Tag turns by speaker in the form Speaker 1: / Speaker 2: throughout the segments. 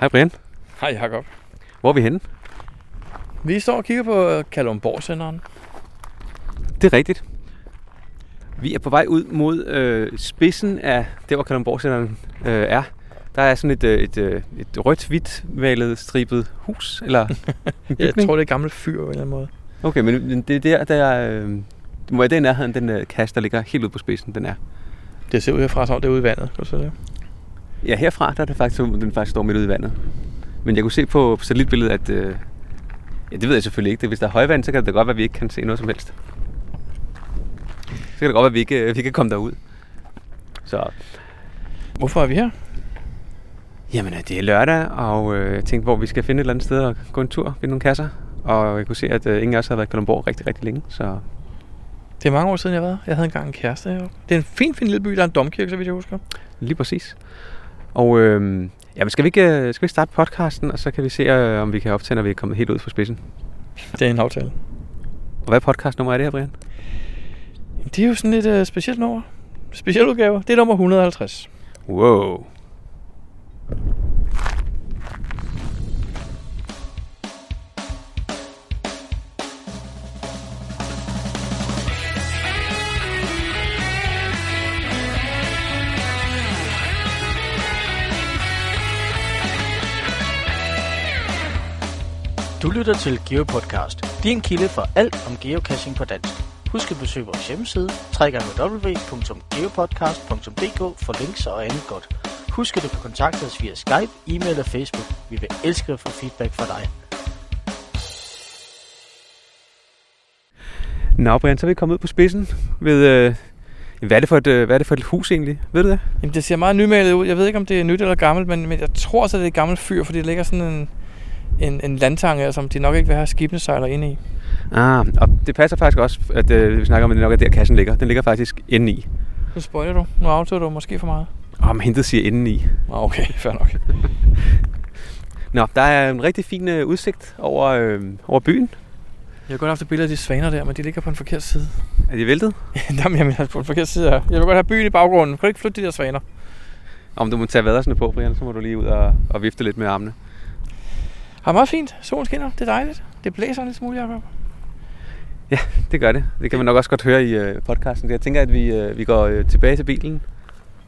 Speaker 1: Hej Brian.
Speaker 2: Hej Jacob.
Speaker 1: Hvor er vi henne?
Speaker 2: Vi står og kigger på Kalundborg-centeren.
Speaker 1: Det er rigtigt. Vi er på vej ud mod øh, spidsen af der, hvor kalundborg øh, er. Der er sådan et, øh, et, øh, et rødt-hvidt malet stribet hus, eller
Speaker 2: Jeg tror, det er et gammelt fyr på en eller anden måde.
Speaker 1: Okay, men det er der, der er... Øh, det være den nærheden, den øh, kasse, der ligger helt ude på spidsen, den er.
Speaker 2: Det ser ud herfra, som om det er ude i vandet. Kan du se det?
Speaker 1: Ja, herfra, der er det faktisk, den faktisk står midt ude i vandet. Men jeg kunne se på, satellitbilledet, at... Øh, ja, det ved jeg selvfølgelig ikke. Det, hvis der er højvand, så kan det da godt være, at vi ikke kan se noget som helst. Så kan det godt være, at vi ikke, øh, vi kan komme derud. Så
Speaker 2: Hvorfor er vi her?
Speaker 1: Jamen, øh, det er lørdag, og øh, jeg tænkte, hvor vi skal finde et eller andet sted og gå en tur, finde nogle kasser. Og jeg kunne se, at øh, ingen af os havde været i Kalundborg rigtig, rigtig længe, så
Speaker 2: Det er mange år siden, jeg været. Jeg havde engang en kæreste heroppe. Det er en fin, fin lille by. Der er en domkirke, så vidt jeg husker.
Speaker 1: lige præcis. Og øh, jamen, skal vi, ikke, øh, skal vi ikke starte podcasten, og så kan vi se, øh, om vi kan optage, når vi er kommet helt ud fra spidsen.
Speaker 2: Det er en aftale.
Speaker 1: Og hvad podcastnummer er det her, Brian?
Speaker 2: Jamen, Det er jo sådan et uh, specielt nummer. Speciel udgave. Det er nummer 150.
Speaker 1: Wow.
Speaker 3: Du lytter til GeoPodcast, din kilde for alt om geocaching på dansk. Husk at besøge vores hjemmeside, www.geopodcast.dk for links og andet godt. Husk at du kan kontakte os via Skype, e-mail og Facebook. Vi vil elske at få feedback fra dig.
Speaker 1: Nå, Brian, så er vi kommet ud på spidsen ved... Øh, hvad, er det for et, øh, hvad er det for et hus egentlig? Ved du det?
Speaker 2: Jamen, det ser meget nymalet ud. Jeg ved ikke, om det er nyt eller gammelt, men, men jeg tror så, det er et gammelt fyr, fordi det ligger sådan en, en, en landtange, som de nok ikke vil have skibene sejler ind i.
Speaker 1: Ah, og det passer faktisk også, at øh, vi snakker om, at det nok er der, kassen ligger. Den ligger faktisk inde i.
Speaker 2: Nu spoiler du. Nu aftager du måske for meget.
Speaker 1: Åh, men hentet siger inde i.
Speaker 2: Okay, fair nok.
Speaker 1: Nå, der er en rigtig fin øh, udsigt over, øh, over byen.
Speaker 2: Jeg har godt haft et billede af de svaner der, men de ligger på en forkert side.
Speaker 1: Er de væltet?
Speaker 2: Jamen, jeg mener på en forkert side her. Jeg vil godt have byen i baggrunden. Kan du ikke flytte de der svaner?
Speaker 1: Om du må tage vadersene på, Brian, så må du lige ud og, og vifte lidt med armene.
Speaker 2: Har meget fint. Solen skinner. Det er dejligt. Det blæser en lille smule, Jacob.
Speaker 1: Det gør det. Det kan man nok også godt høre i øh, podcasten. Jeg tænker, at vi, øh, vi går øh, tilbage til bilen,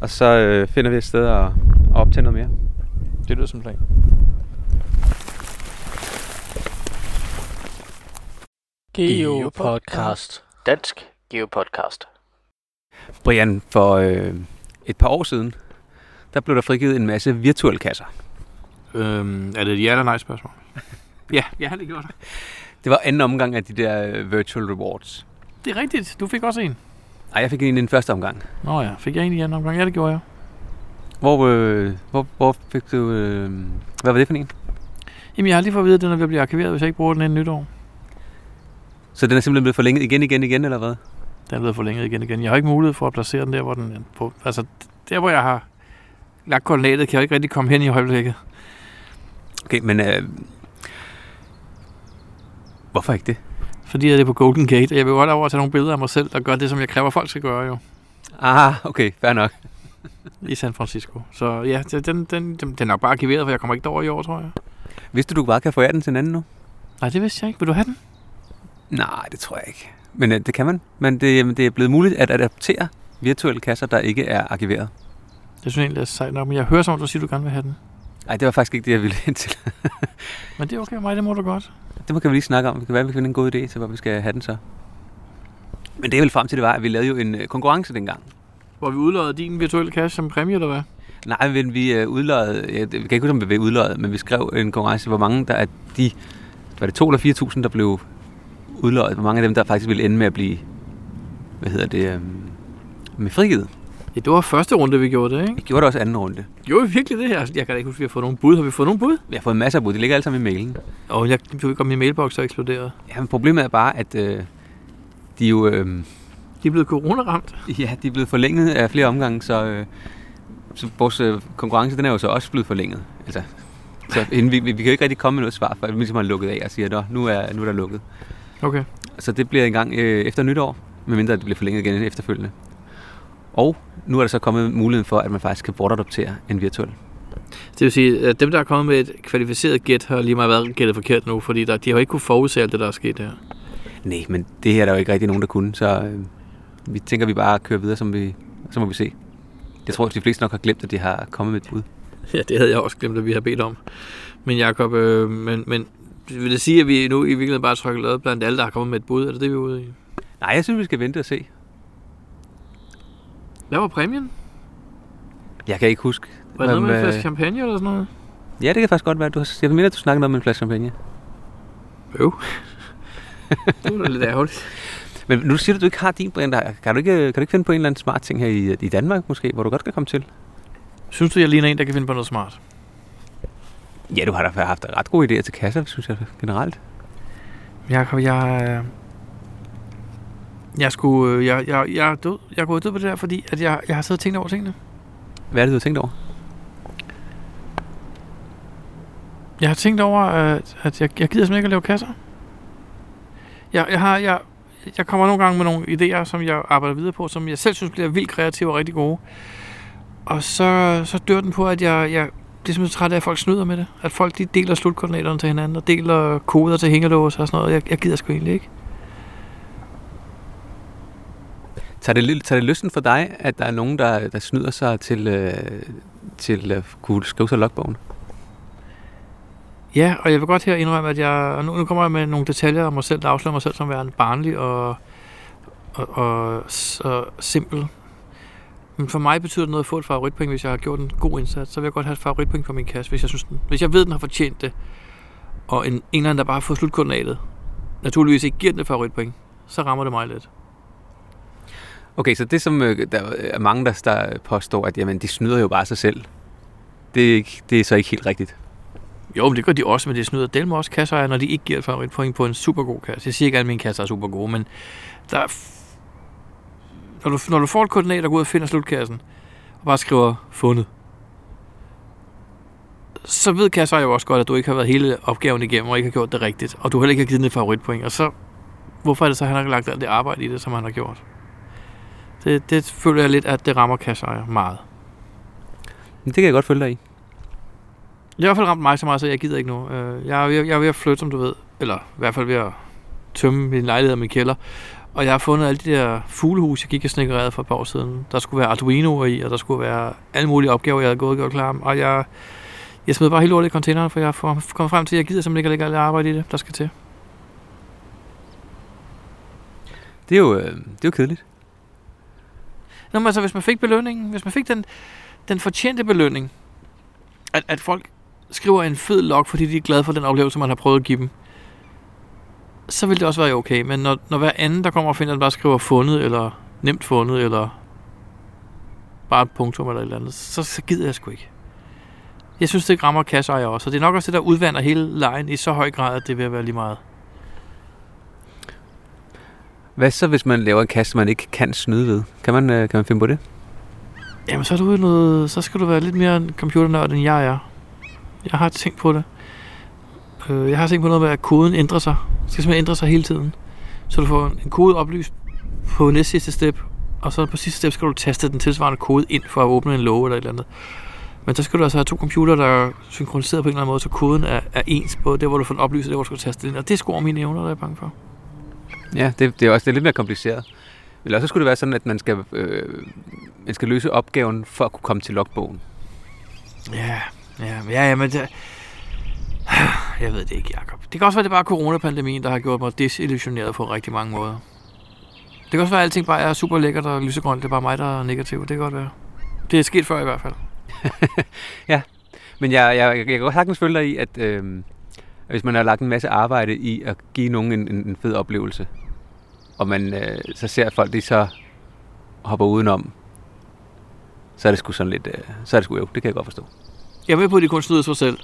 Speaker 1: og så øh, finder vi et sted at, at optage noget mere.
Speaker 2: Det lyder som en plan.
Speaker 3: GeoPodcast. Dansk GeoPodcast.
Speaker 1: Brian, for øh, et par år siden, der blev der frigivet en masse virtuelle kasser.
Speaker 4: Øhm, er det et ja eller nej spørgsmål? ja, ja, det gjorde det.
Speaker 1: Det var anden omgang af de der øh, virtual rewards.
Speaker 4: Det er rigtigt. Du fik også en.
Speaker 1: Ej, jeg fik en i den første omgang.
Speaker 4: Nå ja, fik jeg en i anden omgang? Ja, det gjorde jeg.
Speaker 1: Hvor, øh, hvor, hvor fik du... Øh, hvad var det for en?
Speaker 4: Jamen, jeg har lige fået at vide, at den er ved at blive arkiveret, hvis jeg ikke bruger den inden nytår.
Speaker 1: Så den er simpelthen blevet forlænget igen, igen, igen, eller hvad?
Speaker 4: Den er blevet forlænget igen igen. Jeg har ikke mulighed for at placere den der, hvor den på. Altså, der hvor jeg har lagt koordinatet, kan jeg ikke rigtig komme hen i øjeblikket.
Speaker 1: Okay, men... Øh, hvorfor ikke det?
Speaker 4: Fordi jeg er på Golden Gate, og jeg vil godt over at tage nogle billeder af mig selv, der gør det, som jeg kræver, folk skal gøre jo.
Speaker 1: Ah, okay, fair nok.
Speaker 4: I San Francisco. Så ja, den, den, den, den er nok bare arkiveret, for jeg kommer ikke derover i år, tror jeg.
Speaker 1: Vidste du, du bare kan forære den til en anden nu?
Speaker 4: Nej, det vidste jeg ikke. Vil du have den?
Speaker 1: Nej, det tror jeg ikke. Men øh, det kan man. Men det, det er blevet muligt at adaptere virtuelle kasser, der ikke er arkiveret.
Speaker 4: Det synes jeg egentlig er sejt nok, men jeg hører som om, du siger, du gerne vil have den.
Speaker 1: Nej, det var faktisk ikke det, jeg ville hen til.
Speaker 4: Men det er okay med mig, det må du godt.
Speaker 1: det må kan vi lige snakke om. Det kan være, at vi kan finde en god idé til, hvor vi skal have den så. Men det jeg ville frem til, det var, at vi lavede jo en øh, konkurrence dengang.
Speaker 4: Hvor vi udlodede din virtuelle cash som præmie, eller hvad?
Speaker 1: Nej, men vi øh, udløjede, jeg, kan ikke huske, om vi udløjede, men vi skrev en konkurrence, hvor mange der er de, var det 2 eller 4.000, der blev udløjet, hvor mange af dem, der faktisk ville ende med at blive, hvad hedder det, øh, med frigivet.
Speaker 4: Ja, det var første runde, vi gjorde det, ikke?
Speaker 1: Vi gjorde det også anden runde.
Speaker 4: Gjorde vi virkelig det her? Jeg kan da ikke huske, at vi har fået nogle bud. Har vi fået nogle bud?
Speaker 1: Vi har fået masser af bud, de ligger alle sammen i mailen.
Speaker 4: Og jeg du ikke om min mailbox er eksploderet.
Speaker 1: Ja, men problemet er bare, at øh, de jo, øh,
Speaker 4: De er blevet corona-ramt.
Speaker 1: ja, de er blevet forlænget af flere omgange, så, øh, så vores øh, konkurrence, den er jo så også blevet forlænget. Altså, så inden vi, vi, vi kan jo ikke rigtig komme med noget svar, for vi ligesom har lukket af og siger, at nu er, nu er der lukket.
Speaker 4: Okay.
Speaker 1: Så det bliver en gang øh, efter nytår, medmindre det bliver forlænget igen efterfølgende. Og nu er der så kommet muligheden for, at man faktisk kan bortadoptere en virtuel.
Speaker 4: Det vil sige, at dem, der er kommet med et kvalificeret gæt, har lige meget været gættet forkert nu, fordi der, de har jo ikke kunne forudse alt det, der er sket her.
Speaker 1: Nej, men det her er der jo ikke rigtig nogen, der kunne, så øh, vi tænker, vi bare kører videre, som vi, så må vi se. Jeg tror, at de fleste nok har glemt, at de har kommet med et bud.
Speaker 4: Ja, det havde jeg også glemt, at vi har bedt om. Men Jacob, øh, men, men vil det sige, at vi nu i virkeligheden bare trykker lavet blandt alle, der har kommet med et bud? Er det det, vi er ude i?
Speaker 1: Nej, jeg synes, vi skal vente og se.
Speaker 4: Hvad var præmien?
Speaker 1: Jeg kan ikke huske.
Speaker 4: Var det noget med en flaske champagne eller sådan noget?
Speaker 1: Ja, det kan faktisk godt være. Du har, jeg mener, at du snakkede om en flaske champagne.
Speaker 4: Jo. det var da lidt ærgerligt.
Speaker 1: Men nu siger du, at du ikke har din brand. Kan du ikke, kan du ikke finde på en eller anden smart ting her i, i Danmark måske, hvor du godt skal komme til?
Speaker 4: Synes du, jeg ligner en, der kan finde på noget smart?
Speaker 1: Ja, du har da haft ret gode idéer til kasser, synes jeg generelt.
Speaker 4: Jakob, jeg... Jeg skulle... øh, Jeg, jeg, jeg er død. Jeg er gået død på det der, fordi at jeg, jeg har siddet og tænkt over tingene.
Speaker 1: Hvad er det, du har tænkt over?
Speaker 4: Jeg har tænkt over, at, at jeg, jeg gider simpelthen ikke at lave kasser. Jeg, jeg, har, jeg, jeg kommer nogle gange med nogle idéer, som jeg arbejder videre på, som jeg selv synes bliver vildt kreative og rigtig gode. Og så, så dør den på, at jeg, jeg det er simpelthen træt af, at folk snyder med det. At folk de deler slutkoordinaterne til hinanden, og deler koder til hængelås og sådan noget. Jeg, jeg gider sgu egentlig ikke.
Speaker 1: Tager det, tager det lysten for dig, at der er nogen, der, der snyder sig til, øh, til at kunne skrive sig logbogen?
Speaker 4: Ja, og jeg vil godt her indrømme, at jeg, og nu, nu kommer jeg med nogle detaljer om mig selv, der afslører mig selv som værende barnlig og, og, og, og simpel. Men for mig betyder det noget at få et favoritpoint, hvis jeg har gjort en god indsats. Så vil jeg godt have et favoritpoint på min kasse, hvis jeg, synes, den, hvis jeg ved, den har fortjent det. Og en, en eller anden, der bare har fået slutkoordinatet, naturligvis ikke giver den et favoritpoint, så rammer det mig lidt.
Speaker 1: Okay, så det som øh, der er mange, der, der påstår, at jamen, de snyder jo bare sig selv. Det er, ikke, det er så ikke helt rigtigt.
Speaker 4: Jo, men det gør de også, men det snyder dem også kasser, når de ikke giver et favoritpoint på en super god kasse. Jeg siger ikke, at mine kasser er super gode, men der er f- når, du, når du får et koordinat, der går ud og finder slutkassen, og bare skriver fundet, så ved kasser jo også godt, at du ikke har været hele opgaven igennem, og ikke har gjort det rigtigt, og du heller ikke har givet den et favoritpoint, og så, hvorfor er det så, at han har lagt alt det arbejde i det, som han har gjort? Det, det føler jeg lidt, at det rammer kasser meget.
Speaker 1: Men det kan jeg godt følge dig i.
Speaker 4: Det har i hvert fald ramt mig så meget, så jeg gider ikke nu. Øh, Jeg er, ved, jeg er ved at flytte, som du ved. Eller i hvert fald ved at tømme min lejlighed og min kælder. Og jeg har fundet alle de der fuglehus, jeg gik og snikkerede for et par år siden. Der skulle være Arduino'er i, og der skulle være alle mulige opgaver, jeg havde gået og gjort klar. Og jeg, jeg smed bare helt lortet i containeren, for jeg har kommet frem til, at jeg gider simpelthen ikke at lægge alt arbejde i det, der skal til.
Speaker 1: Det er jo, øh, det er jo kedeligt.
Speaker 4: Nå, men altså, hvis man fik belønningen, hvis man fik den, den fortjente belønning, at, at folk skriver en fed log, fordi de er glade for den oplevelse, man har prøvet at give dem, så vil det også være okay. Men når, når hver anden, der kommer og finder, den bare skriver fundet, eller nemt fundet, eller bare et punktum eller et eller andet, så, så gider jeg sgu ikke. Jeg synes, det rammer kasseejer også, og det er nok også det, der udvander hele lejen i så høj grad, at det vil være lige meget.
Speaker 1: Hvad så, hvis man laver en kasse, man ikke kan snyde ved? Kan man, øh, kan man finde på det?
Speaker 4: Jamen, så, er du noget, så skal du være lidt mere en computernørd, end jeg er. Jeg har tænkt på det. Øh, Jeg har tænkt på noget med, at koden ændrer sig. Det skal simpelthen ændre sig hele tiden. Så du får en kode oplyst på næste sidste step, og så på sidste step skal du taste den tilsvarende kode ind for at åbne en låge eller et eller andet. Men så skal du altså have to computere, der er synkroniseret på en eller anden måde, så koden er, er ens på det, hvor du får den oplyst, og det, hvor du skal taste den ind. Og det er sgu over mine evner, der er jeg bange for.
Speaker 1: Ja, det, det er også det er lidt mere kompliceret. Eller så skulle det være sådan, at man skal, øh, man skal løse opgaven for at kunne komme til logbogen.
Speaker 4: Ja, ja, ja, ja men det, jeg ved det ikke, Jacob. Det kan også være, det er bare coronapandemien, der har gjort mig desillusioneret på rigtig mange måder. Det kan også være, at alting bare er super lækkert og lysegrønt. Det er bare mig, der er negativ. Det kan godt være. Det er sket før i hvert fald.
Speaker 1: Men jeg, jeg, jeg kan godt sagtens følge dig i, at øh, hvis man har lagt en masse arbejde i at give nogen en, en, en fed oplevelse, og man øh, så ser at folk, de så hopper udenom, så er det sgu sådan lidt, øh, så er det sgu jo, det kan jeg godt forstå.
Speaker 4: Jeg er med på, at de kun snyder sig selv.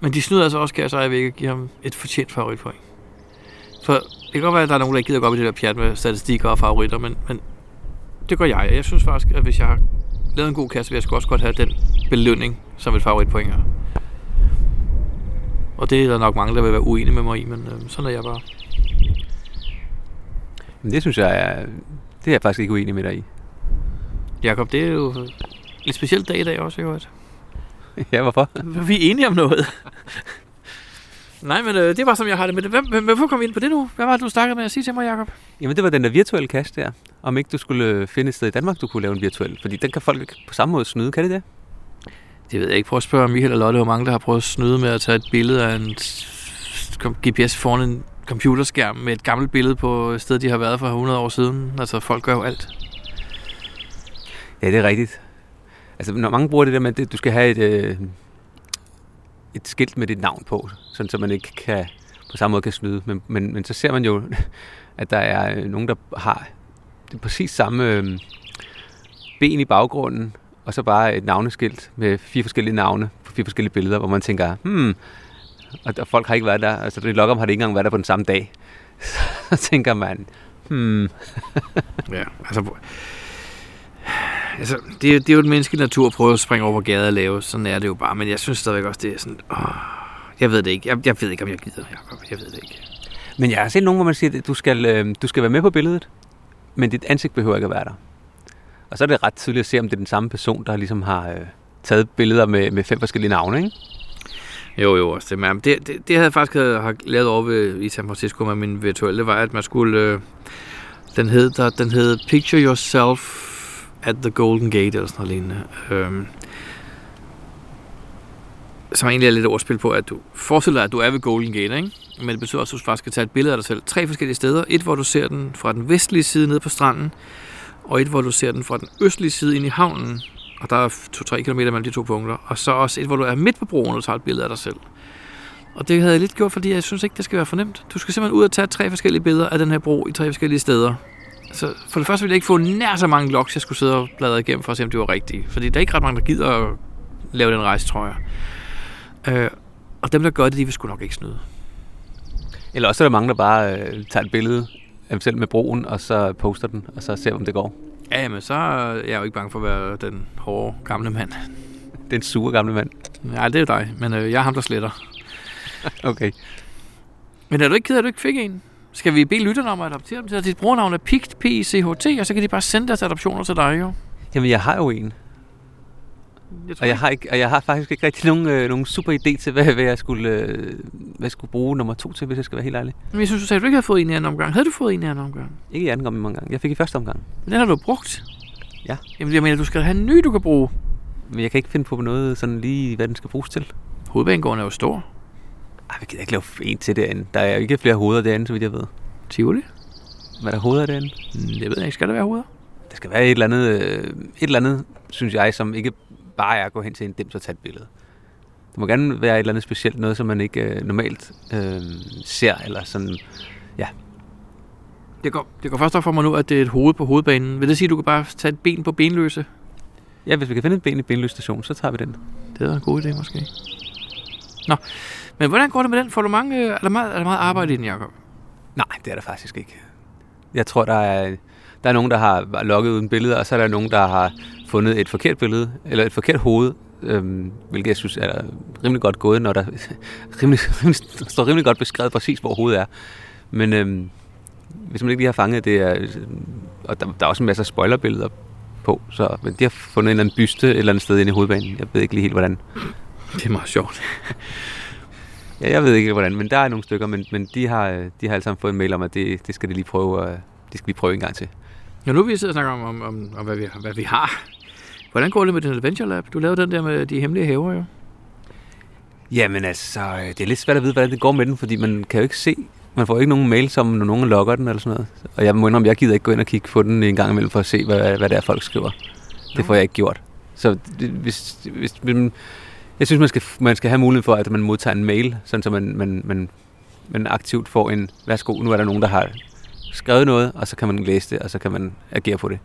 Speaker 4: Men de snyder altså også, kan jeg så, ikke give ham et fortjent favoritpoint. For det kan godt være, at der er nogen, der ikke gider gå op i det der pjat med statistikker og favoritter, men, men det gør jeg. Jeg synes faktisk, at hvis jeg har lavet en god kasse, vil jeg sgu også godt have den belønning som et favoritpoint er. Og det er der nok mange, der vil være uenige med mig i, men øh, sådan er jeg bare.
Speaker 1: Men det synes jeg er, det er jeg faktisk ikke uenig med dig i.
Speaker 4: Jakob, det er jo en speciel dag i dag også, ikke?
Speaker 1: ja, hvorfor?
Speaker 4: Vi er enige om noget. Nej, men øh, det var som jeg har det med det. Hvem, hvem, hvorfor kom vi ind på det nu? Hvad var det, du snakkede med at sige til mig, Jacob?
Speaker 1: Jamen, det var den der virtuelle kast der. Om ikke du skulle øh, finde et sted i Danmark, du kunne lave en virtuel. Fordi den kan folk ikke på samme måde snyde, kan det det?
Speaker 4: Det ved jeg ikke. Prøv at spørge Michael og Lotte, hvor mange der har prøvet at snyde med at tage et billede af en GPS foran en computerskærm med et gammelt billede på et sted, de har været for 100 år siden. Altså, folk gør jo alt.
Speaker 1: Ja, det er rigtigt. Altså, når mange bruger det der med, at du skal have et, øh, et skilt med dit navn på, sådan så man ikke kan, på samme måde kan snyde. Men, men, men så ser man jo, at der er øh, nogen, der har det præcis samme øh, ben i baggrunden, og så bare et navneskilt med fire forskellige navne på fire forskellige billeder, hvor man tænker, hmm, og, og folk har ikke været der, altså det lokker har det ikke engang været der på den samme dag. Så tænker man, hmm,
Speaker 4: Ja, altså... Altså, det, er- det er jo den menneskelige natur at prøve at springe over, gader er lave. Sådan er det jo bare. Men jeg synes stadigvæk også, det er sådan... Åh, jeg ved det ikke. Jeg, jeg ved ikke, om jeg gider, Jacob. Jeg ved det ikke.
Speaker 1: Men jeg har set nogen, hvor man siger, at du skal, øh, du skal være med på billedet, men dit ansigt behøver ikke at være der. Og så er det ret tydeligt at se, om det er den samme person, der ligesom har øh, taget billeder med, med fem forskellige navne, ikke?
Speaker 4: Jo, jo, også det. Men det, det, det havde jeg faktisk havde, har lavet over ved, i San Francisco med min virtuelle, var, at man skulle... Øh, den hed, der, den hed Picture Yourself at the Golden Gate, eller sådan noget lignende. Øhm, som egentlig er lidt ordspil på, at du forestiller dig, at du er ved Golden Gate, ikke? Men det betyder også, at du faktisk skal tage et billede af dig selv. Tre forskellige steder. Et, hvor du ser den fra den vestlige side ned på stranden, og et, hvor du ser den fra den østlige side ind i havnen. Og der er 2-3 km mellem de to punkter. Og så også et, hvor du er midt på broen, og du tager et billede af dig selv. Og det havde jeg lidt gjort, fordi jeg synes ikke, det skal være fornemt. Du skal simpelthen ud og tage tre forskellige billeder af den her bro i tre forskellige steder. Så for det første ville jeg ikke få nær så mange logs, jeg skulle sidde og bladre igennem for at se, om det var rigtige. Fordi der er ikke ret mange, der gider at lave den rejse, tror jeg. Øh, og dem, der gør det, de vil sgu nok ikke snyde.
Speaker 1: Eller også er der mange, der bare øh, tager et billede af selv med broen, og så poster den, og så ser om det går.
Speaker 4: Ja, men så er jeg jo ikke bange for at være den hårde gamle mand.
Speaker 1: Det er en sure gamle mand.
Speaker 4: Nej, det er jo dig, men øh, jeg er ham, der sletter.
Speaker 1: Okay.
Speaker 4: Men er du ikke ked af, at du ikke fik en? Skal vi bede lytterne om at adoptere dem til? Dit brugernavn er PICT, P-I-C-H-T, og så kan de bare sende deres adoptioner til dig, jo.
Speaker 1: Jamen, jeg har jo en.
Speaker 4: Jeg
Speaker 1: Og jeg har, ikke, og jeg har faktisk ikke rigtig nogen, øh, nogen super idé til, hvad, hvad, jeg skulle, øh, hvad jeg skulle bruge nummer to til, hvis jeg skal være helt ærlig.
Speaker 4: Men jeg synes, du sagde, at du ikke havde fået en i anden omgang. Havde du fået en i anden omgang?
Speaker 1: Ikke i anden gang, mange gange. Jeg fik i første omgang.
Speaker 4: Men den har du brugt.
Speaker 1: Ja.
Speaker 4: Jamen, jeg mener, du skal have en ny, du kan bruge.
Speaker 1: Men jeg kan ikke finde på noget sådan lige, hvad den skal bruges til.
Speaker 4: Hovedbanegården er jo stor.
Speaker 1: Ej, vi kan ikke lave en til derinde. Der er jo ikke flere hoveder derinde, så vidt jeg ved.
Speaker 4: Tivoli?
Speaker 1: Hvad er der hoveder derinde?
Speaker 4: Mm, Det ved jeg ikke. Skal der være hoveder?
Speaker 1: Der skal være et eller andet, øh, et eller andet synes jeg, som ikke bare er at gå hen til en dims og tage et billede. Det må gerne være et eller andet specielt, noget som man ikke øh, normalt øh, ser, eller sådan,
Speaker 4: Det går, det går først op for mig nu, at det er et hoved på hovedbanen. Vil det sige, at du kan bare tage et ben på benløse?
Speaker 1: ja, hvis vi kan finde et ben i Benløs station, så tager vi den.
Speaker 4: Det er en god idé, måske. Nå, men hvordan går det med den? Får du mange, øh, er, der meget, er der meget arbejde i den, Jacob?
Speaker 1: Nej, det er der faktisk ikke. Jeg tror, der er, der er nogen, der har logget uden billeder, og så er der nogen, der har fundet et forkert billede, eller et forkert hoved, øhm, hvilket jeg synes er rimelig godt gået, når der rimelig, rimelig, står rimelig godt beskrevet præcis, hvor hovedet er. Men øhm, hvis man ikke lige har fanget det, er, og der, der er også en masse spoilerbilleder på, så men de har fundet en eller anden byste et eller andet sted inde i hovedbanen. Jeg ved ikke lige helt, hvordan.
Speaker 4: Det er meget sjovt.
Speaker 1: Ja, jeg ved ikke hvordan, men der er nogle stykker, men, men de, har, de har alle sammen fået en mail om, at det, det skal de lige prøve, de skal lige prøve en gang til.
Speaker 4: Ja, nu vi sidde og snakke om, om, om, om hvad, vi, hvad vi har. Hvordan går det med den Adventure Lab? Du lavede den der med de hemmelige haver, jo.
Speaker 1: Jamen altså, det er lidt svært at vide, hvordan det går med den, fordi man kan jo ikke se, man får ikke nogen mails om, når nogen logger den eller sådan noget. Og jeg må indrømme, jeg gider ikke gå ind og kigge på den en gang imellem for at se, hvad, hvad det er, folk skriver. Det får jeg ikke gjort. Så det, hvis, hvis, hvis, jeg synes, man skal, man skal have mulighed for, at man modtager en mail, sådan så man, man, man, man aktivt får en, værsgo, nu er der nogen, der har skrevet noget, og så kan man læse det, og så kan man agere på det.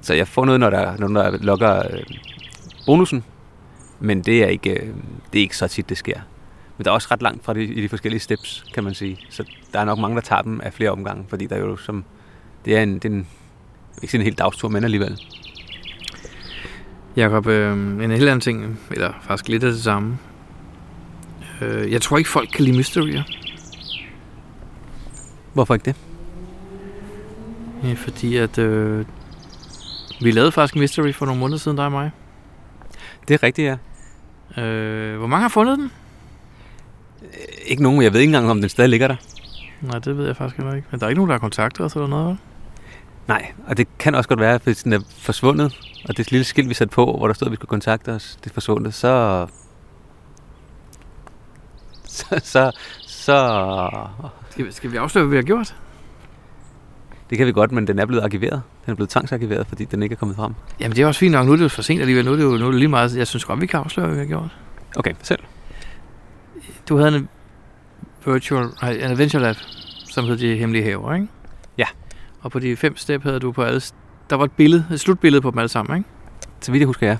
Speaker 1: Så jeg får noget, når der, når der logger øh, bonusen, men det er, ikke, øh, det er ikke så tit, det sker. Men der er også ret langt fra de, i de forskellige steps, kan man sige. Så der er nok mange, der tager dem af flere omgange, fordi der er jo som, det er en, det er en ikke sådan en helt dagstur, men alligevel.
Speaker 4: Jakob, øh, en helt anden ting, eller faktisk lidt af det samme. Øh, jeg tror ikke, folk kan lide mysterier.
Speaker 1: Hvorfor ikke det?
Speaker 4: Ja, fordi at... Øh, vi lavede faktisk Mystery for nogle måneder siden, dig og mig.
Speaker 1: Det er rigtigt, ja.
Speaker 4: Øh, hvor mange har fundet den?
Speaker 1: Ikke nogen, jeg ved ikke engang, om den stadig ligger der.
Speaker 4: Nej, det ved jeg faktisk heller ikke. Men der er ikke nogen, der har kontaktet os eller noget, vel?
Speaker 1: Nej, og det kan også godt være, hvis den er forsvundet, og det lille skilt, vi satte på, hvor der stod, at vi skulle kontakte os, det er forsvundet, så... Så, så, så...
Speaker 4: Skal, vi- skal vi afsløre, hvad vi har gjort?
Speaker 1: Det kan vi godt, men den er blevet arkiveret. Den er blevet tvangsarkiveret, fordi den ikke er kommet frem.
Speaker 4: Jamen, det er også fint nok. Nu er det jo for sent alligevel. Nu er det jo nu er det lige meget. Jeg synes godt, vi kan afsløre, hvad vi har gjort.
Speaker 1: Okay, selv.
Speaker 4: Du havde en virtual, nej, en adventure lab, som hed De Hemmelige Haver, ikke?
Speaker 1: Ja.
Speaker 4: Og på de fem step havde du på alle... Der var et billede, et slutbillede på dem alle sammen, ikke?
Speaker 1: Så vidt jeg husker, ja.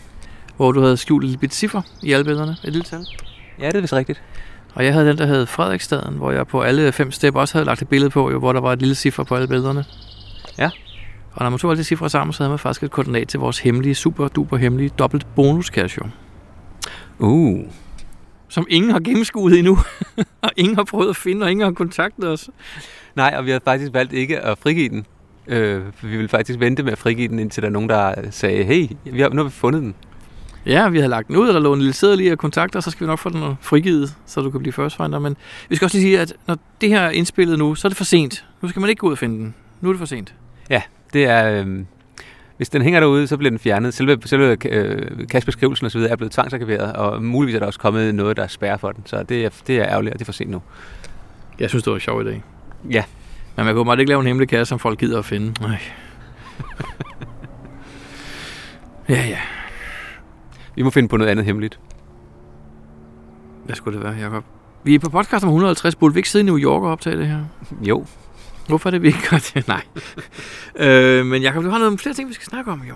Speaker 4: Hvor du havde skjult et lille bit ciffer i alle billederne. Et lille tal.
Speaker 1: Ja, det er vist rigtigt.
Speaker 4: Og jeg havde den, der hed Frederiksstaden, hvor jeg på alle fem step også havde lagt et billede på, jo, hvor der var et lille ciffer på alle billederne.
Speaker 1: Ja.
Speaker 4: Og når man tog alle de cifre sammen, så havde man faktisk et koordinat til vores hemmelige, super duper hemmelige dobbelt bonus cash, jo.
Speaker 1: Uh,
Speaker 4: Som ingen har gennemskuet endnu. og ingen har prøvet at finde, og ingen har kontaktet os.
Speaker 1: nej, og vi har faktisk valgt ikke at frigive den. Øh, vi vil faktisk vente med at frigive den, indtil der er nogen, der sagde, hey, vi har, nu har vi fundet den.
Speaker 4: Ja, vi havde lagt den ud, og der lå en lille sædel i og så skal vi nok få den frigivet, så du kan blive first finder. Men vi skal også lige sige, at når det her er indspillet nu, så er det for sent. Nu skal man ikke gå ud og finde den. Nu er det for sent.
Speaker 1: Det er, øh, hvis den hænger derude, så bliver den fjernet. Selve, selve øh, kastbeskrivelsen osv. er blevet tvangsarkiveret, og muligvis er der også kommet noget, der spærrer for den. Så det er, det er ærgerligt, og det er for sent nu.
Speaker 4: Jeg synes, det var en sjov idé.
Speaker 1: Ja.
Speaker 4: Men man kunne meget ikke lave en hemmelig kasse, som folk gider at finde. Nej. ja, ja.
Speaker 1: Vi må finde på noget andet hemmeligt.
Speaker 4: Hvad skulle det være, Jacob? Vi er på podcast om 150. Burde vi ikke sidde i New York og optage det her?
Speaker 1: Jo,
Speaker 4: Hvorfor er det, vi ikke gør det? Nej. øh, men Jacob, du har noget flere ting, vi skal snakke om, jo.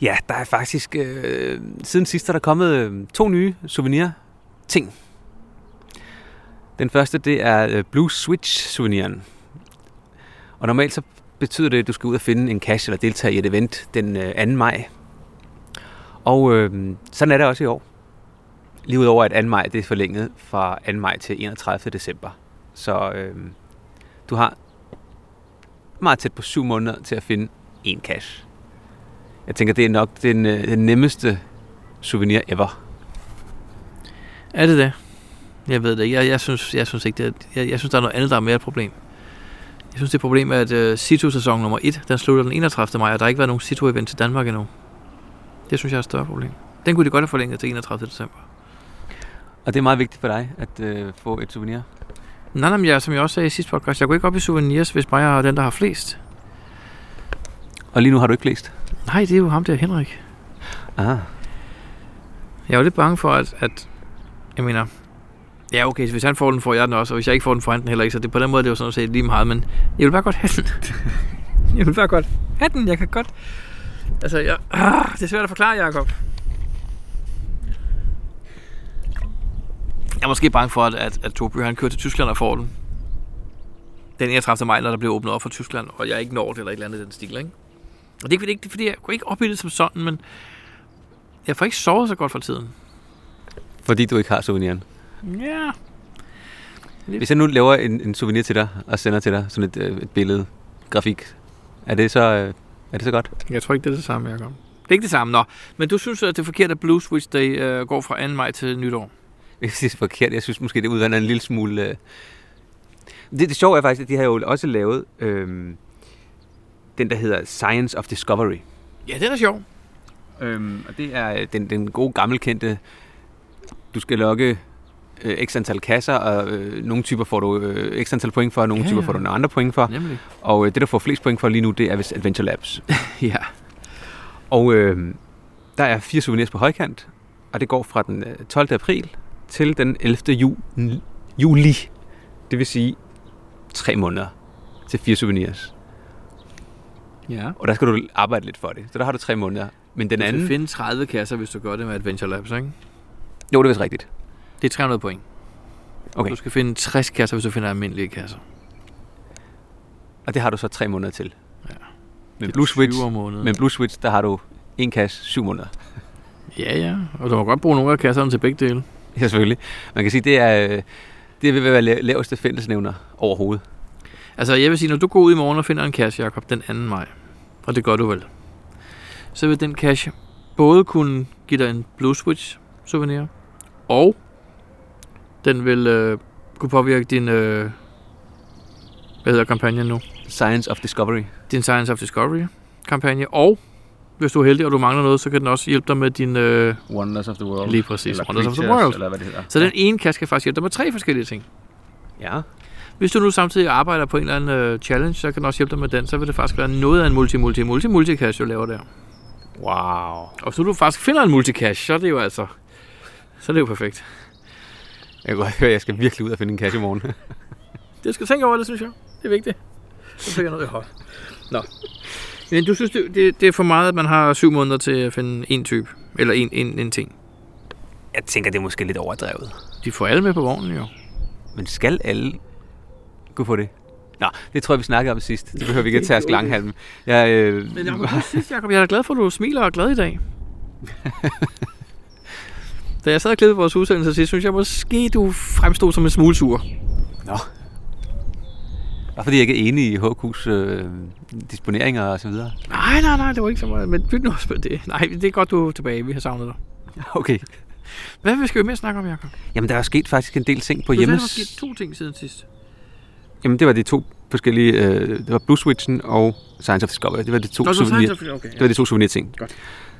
Speaker 1: Ja, der er faktisk... Øh, siden sidst er der kommet øh, to nye souvenir-ting. Den første, det er øh, Blue Switch-souveniren. Og normalt så betyder det, at du skal ud og finde en cash eller deltage i et event den øh, 2. maj. Og øh, sådan er det også i år. Lige udover at 2. maj det er forlænget fra 2. maj til 31. december. Så øh, du har meget tæt på syv måneder til at finde en cash. Jeg tænker, det er nok den, øh, den nemmeste souvenir ever.
Speaker 4: Er det det? Jeg ved det ikke. Jeg, jeg, synes, jeg synes ikke, det er, jeg, jeg synes, der er noget andet, der er mere et problem. Jeg synes, det er et problem, at øh, uh, Situ-sæson nummer 1, den slutter den 31. maj, og der har ikke været nogen Situ-event til Danmark endnu. Det synes jeg er et større problem. Den kunne de godt have forlænget til 31. december.
Speaker 1: Og det er meget vigtigt for dig at øh, få et souvenir.
Speaker 4: Nej, nej, men jeg, som jeg også sagde i sidste podcast, jeg går ikke op i souvenirs, hvis mig er den, der har flest.
Speaker 1: Og lige nu har du ikke læst.
Speaker 4: Nej, det er jo ham der, Henrik.
Speaker 1: Ah.
Speaker 4: Jeg er jo lidt bange for, at, at jeg mener, ja okay, hvis han får den, får jeg den også, og hvis jeg ikke får den, får han den heller ikke, så det, på den måde det er jo sådan set lige meget, men jeg vil bare godt have den. jeg vil bare godt have den, jeg kan godt. Altså, jeg, ah, det er svært at forklare, Jacob. Jeg er måske bange for, at, at, at Toby han kører til Tyskland og får den. Den 31. maj, når der bliver åbnet op for Tyskland, og jeg ikke når det eller et eller andet i den stil, ikke? Og det er ikke, det fordi jeg går ikke op i det som sådan, men jeg får ikke sovet så godt for tiden.
Speaker 1: Fordi du ikke har souveniren.
Speaker 4: Ja.
Speaker 1: Hvis jeg nu laver en, en souvenir til dig og sender til dig sådan et, øh, et billede, grafik, er det så, øh, er det så godt?
Speaker 4: Jeg tror ikke, det er det samme, Jacob. Det er ikke det samme, nå. Men du synes, at det er forkert, at Blue Switch Day øh, går fra 2. maj til nytår?
Speaker 1: Jeg synes, det er forkert. Jeg synes måske, det udvander en lille smule... Øh... Det, det sjove er faktisk, at de har jo også lavet øh, den, der hedder Science of Discovery.
Speaker 4: Ja, den er sjov.
Speaker 1: Øhm, og det er øh, den, den gode gammelkendte, du skal logge øh, x antal kasser, og øh, nogle typer får du øh, x antal point for, og nogle
Speaker 4: Ja,
Speaker 1: typer
Speaker 4: ja.
Speaker 1: får du nogle andre point for.
Speaker 4: Nemlig.
Speaker 1: Og øh, det, der får flest point for lige nu, det er vist Adventure Labs.
Speaker 4: Ja.
Speaker 1: og øh, der er fire souvenirs på højkant, og det går fra den øh, 12. april til den 11. Ju- juli. Det vil sige tre måneder til fire souvenirs.
Speaker 4: Ja.
Speaker 1: Og der skal du arbejde lidt for det. Så der har du tre måneder. Men den
Speaker 4: Du
Speaker 1: anden...
Speaker 4: finde 30 kasser, hvis du gør det med Adventure Labs, ikke?
Speaker 1: Jo, det er vist rigtigt.
Speaker 4: Det er 300 point.
Speaker 1: Okay.
Speaker 4: Du skal finde 60 kasser, hvis du finder almindelige kasser.
Speaker 1: Og det har du så tre måneder til.
Speaker 4: Ja. Er
Speaker 1: Blue Switch,
Speaker 4: 20 om måneden.
Speaker 1: med Blue Switch, der har du en kasse syv måneder.
Speaker 4: Ja, ja. Og du må godt bruge nogle af kasserne til begge dele.
Speaker 1: Ja, selvfølgelig. Man kan sige, det er, øh, det at være la- laveste fællesnævner overhovedet.
Speaker 4: Altså, jeg vil sige, når du går ud i morgen og finder en cash, Jacob, den 2. maj, og det gør du vel, så vil den cash både kunne give dig en Blue Switch souvenirer. Og den vil øh, kunne påvirke din, øh, hvad hedder kampagnen nu?
Speaker 1: Science of Discovery.
Speaker 4: Din Science of Discovery kampagne. Og hvis du er heldig, og du mangler noget, så kan den også hjælpe dig med din... Øh,
Speaker 1: Wonders of the World.
Speaker 4: Lige præcis.
Speaker 1: Eller
Speaker 4: Wonders of the World.
Speaker 1: Eller hvad det hedder.
Speaker 4: så den ene kasse kan faktisk hjælpe dig med tre forskellige ting.
Speaker 1: Ja.
Speaker 4: Hvis du nu samtidig arbejder på en eller anden uh, challenge, så kan den også hjælpe dig med den. Så vil det faktisk være noget af en multi multi multi multi cache du laver der.
Speaker 1: Wow.
Speaker 4: Og hvis du faktisk finder en multicache, så er det jo altså... Så er det jo perfekt.
Speaker 1: Jeg kan godt høre, at jeg skal virkelig ud og finde en cache i morgen.
Speaker 4: Det skal du tænke over, det synes jeg. Det er vigtigt. Så fik jeg noget i hånd. Nå. Men du synes, det, det, det er for meget, at man har syv måneder til at finde en type. Eller en, en, en ting.
Speaker 1: jeg tænker, det er måske lidt overdrevet.
Speaker 4: De får alle med på vognen jo.
Speaker 1: Men skal alle kunne få det? Nå, det tror jeg, vi snakkede om sidst. Det behøver vi ikke at tage os langhalm. Jeg, øh,
Speaker 4: Men Jacob, sidst, Jacob, jeg er glad for, at du smiler og er glad i dag. da jeg sad og klippede vores udsendelse sidst, synes jeg måske, du fremstod som en smule sur.
Speaker 1: Nå. Bare fordi jeg ikke er enig i HQ's øh, disponeringer og så videre.
Speaker 4: Nej, nej, nej, det var ikke så meget. Men byt nu også på det. Nej, det er godt, du er tilbage. Vi har savnet dig.
Speaker 1: Okay.
Speaker 4: Hvad vil vi mere snakke om, Jacob?
Speaker 1: Jamen, der er sket faktisk en del ting på
Speaker 4: Du sagde, der
Speaker 1: hjemmes...
Speaker 4: sket to ting siden sidst.
Speaker 1: Jamen, det var de to forskellige... Øh, det var Blue Switchen og Science of Discovery. Det var de to,
Speaker 4: Nå,
Speaker 1: souvenir,
Speaker 4: sagde okay.
Speaker 1: det var de to souvenir-ting.
Speaker 4: Godt.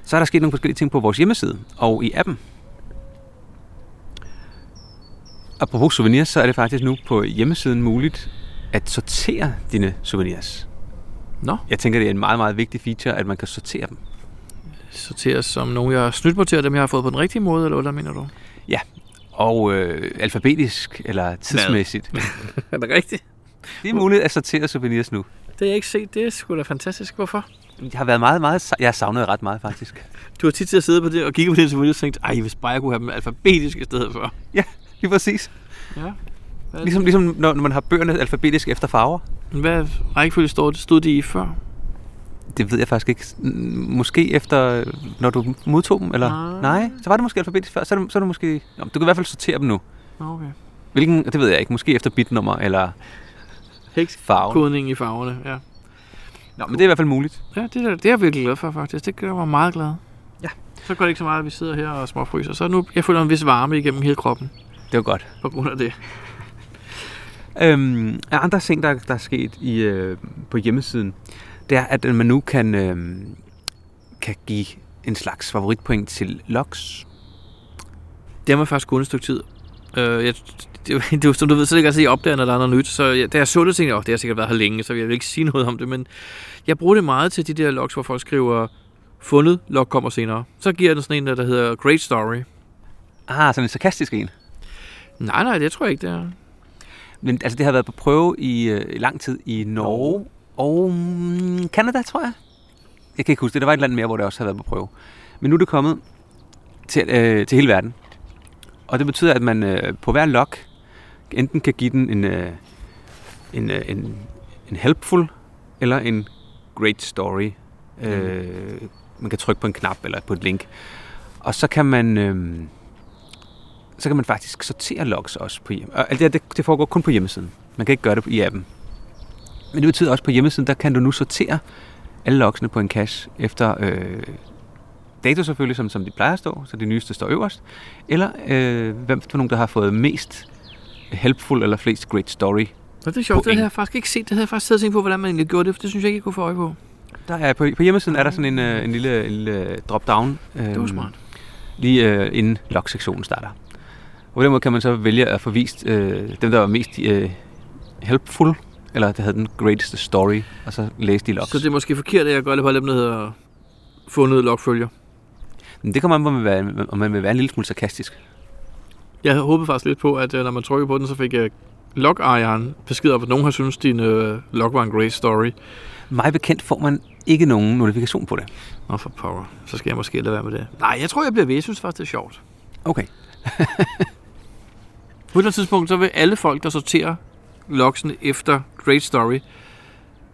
Speaker 1: Så er der sket nogle forskellige ting på vores hjemmeside og i appen. Apropos souvenirs, så er det faktisk nu på hjemmesiden muligt at sortere dine souvenirs.
Speaker 4: Nå,
Speaker 1: Jeg tænker, det er en meget, meget vigtig feature, at man kan sortere dem.
Speaker 4: sorteres som nogen, jeg har snydt mig til, og dem, jeg har fået på den rigtige måde, eller hvad mener du?
Speaker 1: Og øh, alfabetisk eller tidsmæssigt.
Speaker 4: Er det rigtigt?
Speaker 1: Det er muligt at sortere souvenirs nu.
Speaker 4: Det har jeg ikke set. Det er sgu da fantastisk. Hvorfor?
Speaker 1: Det har været meget, meget... Jeg har savnet ret meget, faktisk.
Speaker 4: Du har tit til at sidde på det og kigge på det og tænkt, ej, hvis bare jeg kunne have dem alfabetisk i stedet for.
Speaker 1: Lige præcis.
Speaker 4: Ja.
Speaker 1: Ligesom, ligesom når, når man har bøgerne alfabetisk efter farver.
Speaker 4: Hvad rækkefølge stod, stod de i før?
Speaker 1: Det ved jeg faktisk ikke. Måske efter, når du modtog dem, eller?
Speaker 4: Nej.
Speaker 1: Nej, så var det måske alfabetisk før. Så er det, så er det måske... Nå, du kan i hvert fald sortere dem nu.
Speaker 4: Okay.
Speaker 1: Hvilken, det ved jeg ikke. Måske efter bitnummer eller farve.
Speaker 4: Kodning i farverne, ja.
Speaker 1: Nå, men det er i hvert fald muligt.
Speaker 4: Ja, det, er, det er jeg virkelig glad for, faktisk. Det gør mig meget glad.
Speaker 1: Ja.
Speaker 4: Så går det ikke så meget, at vi sidder her og småfryser. Så nu, jeg føler en vis varme igennem hele kroppen
Speaker 1: Det var godt.
Speaker 4: på grund af det.
Speaker 1: Øhm, andre ting, der, der er sket i, øh, på hjemmesiden, det er, at man nu kan, øh, kan give en slags favoritpoint til logs.
Speaker 4: Det har man faktisk gået et stykke tid. Øh, jeg, det, det, det, som du ved, så det ikke altid, jeg opdager, når der er noget nyt. Så jeg, da jeg så det, tænkte jeg, oh, det har sikkert været her længe, så jeg vil ikke sige noget om det. Men jeg bruger det meget til de der logs, hvor folk skriver, fundet, log kommer senere. Så giver den sådan en, der hedder Great Story.
Speaker 1: Ah, sådan en sarkastisk en.
Speaker 4: Nej, nej, det tror jeg ikke, det er.
Speaker 1: Men altså, det har været på prøve i, øh, lang tid i Norge og mm, Canada, tror jeg. Jeg kan ikke huske det. Der var et land mere, hvor det også har været på prøve. Men nu er det kommet til, øh, til hele verden. Og det betyder, at man øh, på hver log enten kan give den en, øh, en, øh, en, en helpful eller en great story. Øh, man kan trykke på en knap eller på et link. Og så kan man... Øh, så kan man faktisk sortere logs også på hjem. Og alt det, her, det, det foregår kun på hjemmesiden. Man kan ikke gøre det i appen. Men det betyder også, at på hjemmesiden, der kan du nu sortere alle logsene på en cache efter øh, dato selvfølgelig, som, som de plejer at stå, så det nyeste står øverst, eller øh, hvem for nogen, der har fået mest helpful eller flest great story.
Speaker 4: Nå, det er sjovt. Det havde jeg faktisk ikke set. Det havde jeg faktisk siddet og tænkt på, hvordan man egentlig gjorde det, for det synes jeg ikke, jeg kunne få øje på.
Speaker 1: Der er, på, på hjemmesiden er der sådan en, øh, en lille, en lille drop-down. Øh,
Speaker 4: Det var smart.
Speaker 1: lige øh, inden log-sektionen starter. Og på den måde kan man så vælge at få vist øh, dem, der var mest øh, helpful, eller der havde den greatest story, og så læse de logs.
Speaker 4: Så det er måske forkert, at jeg gør det på dem, der hedder fundet logfølger.
Speaker 1: Men det kommer an på, om man, vil være, om man vil være en lille smule sarkastisk.
Speaker 4: Jeg håbet faktisk lidt på, at øh, når man trykker på den, så fik jeg log-ejeren besked om, at nogen har synes, din øh, log var en great story.
Speaker 1: Mig bekendt får man ikke nogen notifikation på det.
Speaker 4: Nå for power. Så skal jeg måske lade være med det. Nej, jeg tror, jeg bliver ved. Jeg synes faktisk, det er sjovt.
Speaker 1: Okay.
Speaker 4: På et eller andet tidspunkt, så vil alle folk, der sorterer logsen efter Great Story,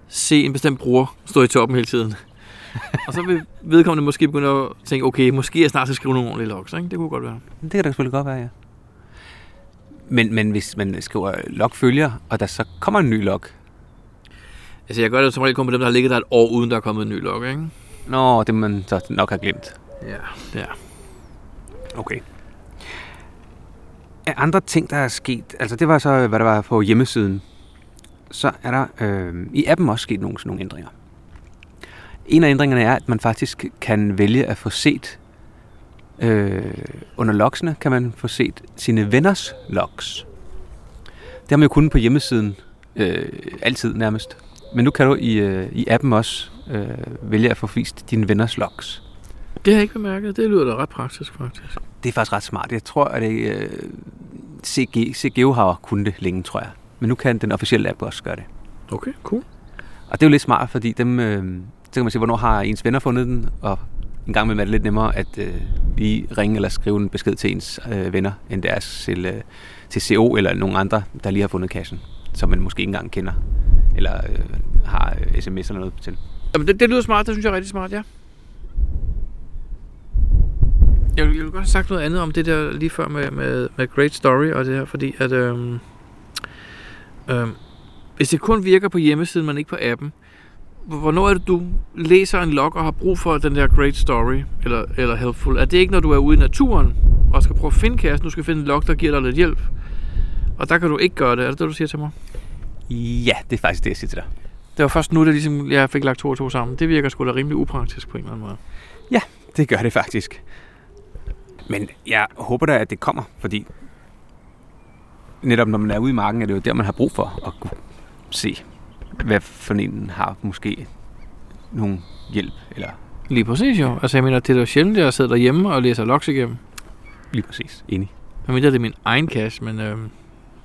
Speaker 4: se en bestemt bruger stå i toppen hele tiden. og så vil vedkommende måske begynde at tænke, okay, måske jeg snart skal skrive nogle ordentlige logs. Ikke? Det kunne godt være.
Speaker 1: Det kan da selvfølgelig godt være, ja. Men, men hvis man skriver log følger, og der så kommer en ny log.
Speaker 4: Altså, jeg gør det som regel kun på dem, der har ligget der et år, uden der er kommet en ny log, ikke?
Speaker 1: Nå, det man så nok har glemt.
Speaker 4: Ja, er.
Speaker 1: Okay af andre ting, der er sket, altså det var så, hvad der var på hjemmesiden, så er der øh, i appen også sket nogle, sådan nogle ændringer. En af ændringerne er, at man faktisk kan vælge at få set øh, under loksene kan man få set sine venners loks. Det har man jo kun på hjemmesiden, øh, altid nærmest. Men nu kan du i, øh, i appen også øh, vælge at få vist dine venners logs.
Speaker 4: Det har jeg ikke bemærket. Det lyder da ret praktisk, faktisk.
Speaker 1: Det er faktisk ret smart. Jeg tror, at det, øh, CG, CGO har kunnet det længe, tror jeg. Men nu kan den officielle app også gøre det.
Speaker 4: Okay, cool.
Speaker 1: Og det er jo lidt smart, fordi dem, øh, så kan man se, hvornår har ens venner fundet den, og en gang imellem er det lidt nemmere at øh, lige ringe eller skrive en besked til ens øh, venner, end det er til, øh, til CO eller nogen andre, der lige har fundet kassen, som man måske ikke engang kender, eller øh, har øh, sms eller noget til.
Speaker 4: Jamen, det, det lyder smart. Det synes jeg er rigtig smart, ja. Jeg vil, jeg vil godt have sagt noget andet om det der lige før med, med, med Great Story og det her, fordi at øhm, øhm, hvis det kun virker på hjemmesiden, men ikke på appen, hvornår er det, du læser en log og har brug for den der Great Story eller, eller Helpful? Er det ikke, når du er ude i naturen og skal prøve at finde kassen, du skal finde en log, der giver dig lidt hjælp? Og der kan du ikke gøre det. Er det det, du siger til mig?
Speaker 1: Ja, det er faktisk det, jeg siger til dig.
Speaker 4: Det var først nu, det ligesom, jeg fik lagt to og to sammen. Det virker sgu da rimelig upraktisk på en eller anden måde.
Speaker 1: Det gør det faktisk. Men jeg håber da, at det kommer, fordi netop når man er ude i marken, er det jo der, man har brug for at kunne se, hvad for en har måske nogen hjælp, eller
Speaker 4: Lige præcis jo. Altså jeg mener, det er da sjældent, at jeg sidder derhjemme og læser logs igennem.
Speaker 1: lige præcis enig.
Speaker 4: Jeg mener, det er min egen cache, men øhm,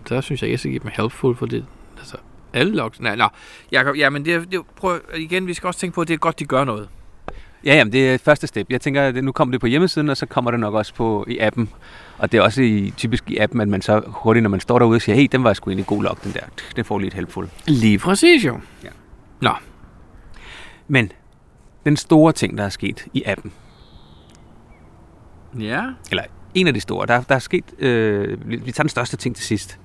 Speaker 4: der synes jeg, jeg skal give dem helpful for det. Altså, alle logs. Nej, nå. Jacob, ja, men det, det, prøv, igen, vi skal også tænke på, at det er godt, de gør noget.
Speaker 1: Ja, jamen, det er første step. Jeg tænker, at nu kommer det på hjemmesiden, og så kommer det nok også på i appen. Og det er også i, typisk i appen, at man så hurtigt, når man står derude og siger, hey, den var sgu egentlig god log, den der. Den får lige et helpful.
Speaker 4: Lige præcis jo.
Speaker 1: Ja.
Speaker 4: Nå,
Speaker 1: Men den store ting, der er sket i appen,
Speaker 4: ja.
Speaker 1: eller en af de store, der, der er sket, øh, vi tager den største ting til sidst.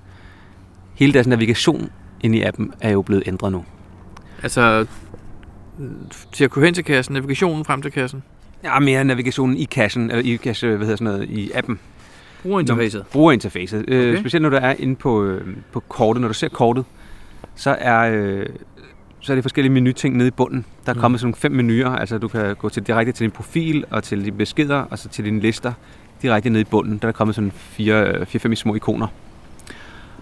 Speaker 1: Hele deres navigation ind i appen er jo blevet ændret nu.
Speaker 4: Altså, til at kunne hen til kassen, navigationen frem til kassen,
Speaker 1: Ja, mere navigationen i cachen, eller i cache, hvad hedder sådan noget, i appen.
Speaker 4: brugerinterfacet.
Speaker 1: Brugerinterfacet. Okay.
Speaker 4: Okay.
Speaker 1: Øh, specielt når du er inde på, øh, på kortet. Når du ser kortet, så er, øh, så er det forskellige menuting nede i bunden. Der er
Speaker 4: Mm.
Speaker 1: kommet sådan nogle fem menuer. Altså du kan gå til, direkte til din profil og til dine beskeder og så til dine lister direkte nede i bunden. Der er kommet sådan fire, fire fem små ikoner.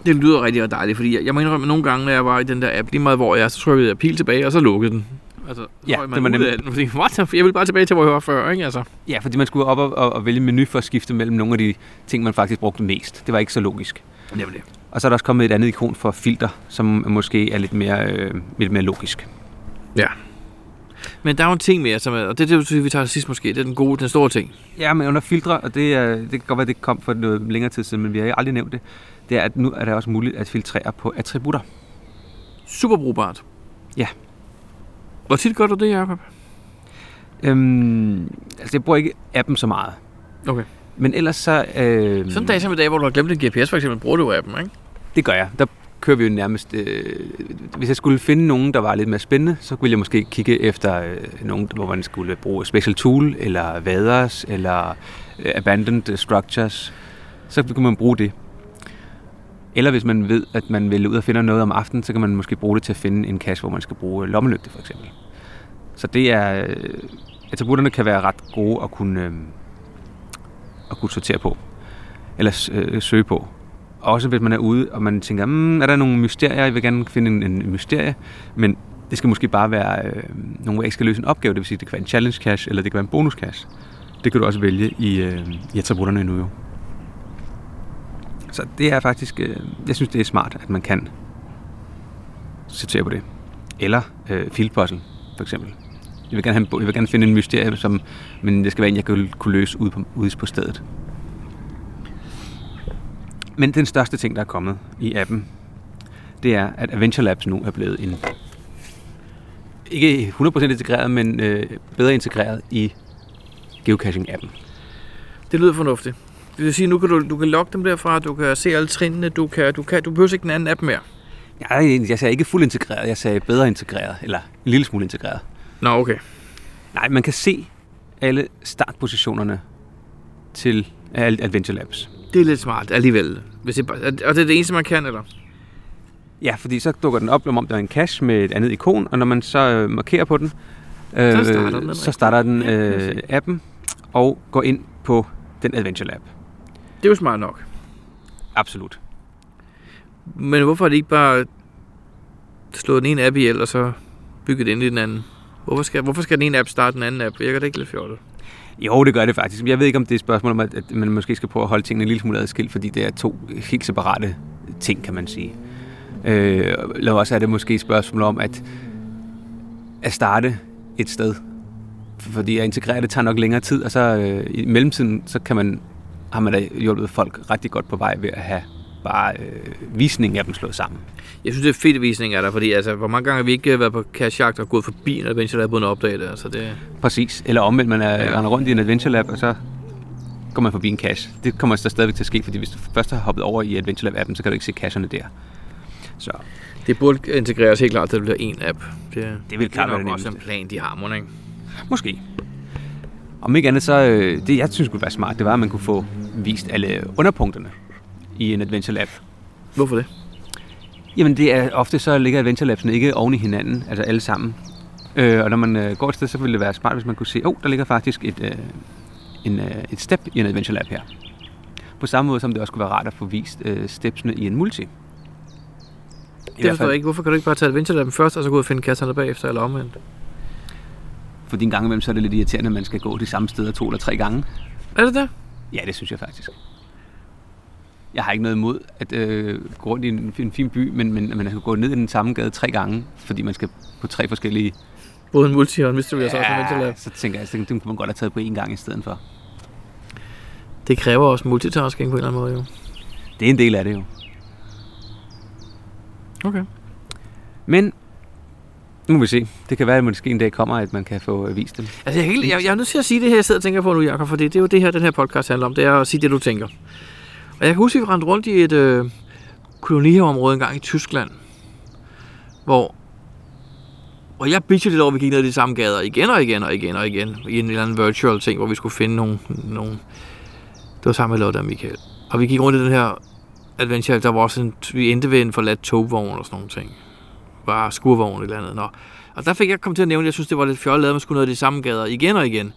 Speaker 4: Det lyder rigtig dejligt, fordi jeg, jeg må indrømme, at nogle gange, når jeg var i den der app, lige meget hvor jeg er, så trykkede jeg pil tilbage, og så lukkede den. Altså, så
Speaker 1: Ja,
Speaker 4: røg
Speaker 1: det
Speaker 4: man
Speaker 1: var
Speaker 4: ud af den, fordi, what jeg vil bare tilbage til, hvor jeg var før, ikke? Altså.
Speaker 1: Ja, fordi man skulle op og, og, og vælge menu for at skifte mellem nogle af de ting, man faktisk brugte mest. Det var ikke så logisk.
Speaker 4: Nemlig.
Speaker 1: Og så er der også kommet et andet ikon for filter, som måske er lidt mere, øh, lidt mere logisk.
Speaker 4: Men der er jo en ting mere, som er, og det er det, vi tager sidst måske, det er den gode, den store ting.
Speaker 1: Ja, men under filtre, og det, er, det kan godt være, det kom for noget længere tid siden, men vi har aldrig nævnt det, det er, at nu er det også muligt at filtrere på attributter.
Speaker 4: Super brugbart.
Speaker 1: Ja.
Speaker 4: Hvor tit gør du det, Jacob?
Speaker 1: Øhm, altså, jeg bruger ikke appen så meget.
Speaker 4: Okay.
Speaker 1: Men ellers så... Øh,
Speaker 4: Sådan en dag som i dag, hvor du har glemt en GPS for eksempel, bruger du appen, ikke?
Speaker 1: Det gør jeg. Der kører vi jo nærmest... Øh, hvis jeg skulle finde nogen, der var lidt mere spændende, så ville jeg måske kigge efter øh, nogen, hvor man skulle bruge Special Tool, eller Vaders, eller øh, Abandoned Structures. Så kunne man bruge det. Eller hvis man ved, at man vil ud og finde noget om aftenen, så kan man måske bruge det til at finde en kasse, hvor man skal bruge øh, lommelygte for eksempel. Så det er... Øh, attributterne kan være ret gode at kunne, øh, at kunne sortere på. Eller øh, søge på. Også hvis man er ude, og man tænker, mm, er der nogle mysterier? Jeg vil gerne finde en, en mysterie. Men det skal måske bare være øh, nogle, hvor jeg skal løse en opgave. Det vil sige, det kan være en challenge cash, eller det kan være en bonus cash. Det kan du også vælge i, øh, i attributterne nu jo. Så det er faktisk, øh, jeg synes det er smart, at man kan sortere på det. Eller øh, field puzzle, for eksempel. Jeg vil gerne, have, jeg vil gerne finde en mysterie, som, men det skal være en, jeg kan, kunne løse ude på, ude på stedet. Men den største ting, der er kommet i appen, det er, at Adventure Labs nu er blevet en ikke 100% integreret, men øh, bedre integreret i geocaching-appen.
Speaker 4: Det lyder fornuftigt. Det vil sige, nu kan du, du kan logge dem derfra, du kan se alle trinene, du kan, du kan, du behøver ikke den anden app mere.
Speaker 1: Jeg, jeg sagde ikke fuld integreret, jeg sagde bedre integreret, eller en lille smule integreret.
Speaker 4: Nå, okay.
Speaker 1: Nej, man kan se alle startpositionerne til alle Adventure Labs.
Speaker 4: Det er lidt smart alligevel. Hvis det, bare- og det er det eneste, man kan, eller?
Speaker 1: Ja, fordi så dukker den op, om der er en cache med et andet ikon, og når man så øh, markerer på den, øh,
Speaker 4: Så starter den
Speaker 1: så starter den
Speaker 4: jeg
Speaker 1: øh, appen og går ind på den Adventure Lab.
Speaker 4: Det er jo smart nok.
Speaker 1: Absolut.
Speaker 4: Men hvorfor er det ikke bare slået den ene app ihjel, og så bygget ind i den anden? Hvorfor skal, hvorfor skal den ene app starte den anden app? Virker det ikke lidt fjollet?
Speaker 1: Jo, det gør det faktisk. Jeg ved ikke, om det er et spørgsmål om, at, man måske skal prøve at holde tingene en lille smule adskilt, fordi det er to helt separate ting, kan man sige. Øh, eller også er det måske et spørgsmål om, at, at starte et sted. Fordi at integrere det tager nok længere tid, og så øh, i mellemtiden, så kan man, har man da hjulpet folk rigtig godt på vej ved at have bare øh, visningen af dem slået sammen.
Speaker 4: Jeg synes, det er fedt, at visningen er der, fordi altså, hvor mange gange har vi ikke været på cashjagt og gået forbi en Adventure Lab uden at opdage det? Altså, det
Speaker 1: Præcis. Eller omvendt, man er
Speaker 4: Ja.
Speaker 1: render rundt i en Adventure Lab, og så går man forbi en cache. Det kommer så stadigvæk til at ske, fordi hvis du først har hoppet over i Adventure Lab-appen, så kan du ikke se cacherne der. Så
Speaker 4: det burde integreres helt klart, at det bliver en app. Det,
Speaker 1: Det vil klart
Speaker 4: det er
Speaker 1: være det
Speaker 4: også en plan, de har, må ikke?
Speaker 1: måske. Om ikke andet, så øh, det jeg synes kunne være smart, det var, at man kunne få vist alle underpunkterne i en Adventure Lab.
Speaker 4: Hvorfor det?
Speaker 1: Jamen det er ofte så ligger Adventure Labsene ikke oven i hinanden, altså alle sammen. Øh, og når man øh, går et sted, så ville det være smart, hvis man kunne se, åh, oh, der ligger faktisk et, øh, en, øh, et step i en Adventure Lab her. På samme måde som det også kunne være rart at få vist øh, stepsene i en multi. I
Speaker 4: Det forstår jeg ikke. Hvorfor kan du ikke bare tage Adventure Lab først, og så gå ud og finde kasserne bagefter, eller omvendt?
Speaker 1: Fordi en gang imellem, så er det lidt irriterende, at man skal gå de samme steder to eller tre gange.
Speaker 4: Er det det?
Speaker 1: Ja, det synes jeg faktisk. Jeg har ikke noget imod at øh, gå rundt i en, en fin by, men, men man skal gå ned i den samme gade tre gange, fordi man skal på tre forskellige...
Speaker 4: Både en multi og en mystery, og så også en
Speaker 1: så tænker jeg, at det kunne man godt have taget på én gang i stedet for.
Speaker 4: Det kræver også multitasking på en eller anden måde, jo.
Speaker 1: Det er en del af det jo.
Speaker 4: Okay.
Speaker 1: Men nu må vi se. Det kan være, at måske en dag kommer, at man kan få øh, vist dem.
Speaker 4: Altså, jeg, er helt, jeg, jeg er nødt til at sige det her, jeg sidder og tænker på nu, Jacob, for det, det er jo det her, den her podcast handler om, det er at sige det, du tænker. Og jeg kan huske, at vi rendte rundt i et øh, kolonihavområde engang i Tyskland, hvor, og jeg bitchede lidt over, at vi gik ned i de samme gader igen og igen og igen og igen, i en eller anden virtual ting, hvor vi skulle finde nogle, nogle det var sammen med Lotte og Michael. Og vi gik rundt i den her adventure, der var også en, vi endte ved en forladt togvogn og sådan nogle ting. Bare skurvogn eller andet. Nå. Og der fik jeg kommet til at nævne, at jeg synes, det var lidt fjollet, at man skulle ned i de samme gader igen og igen.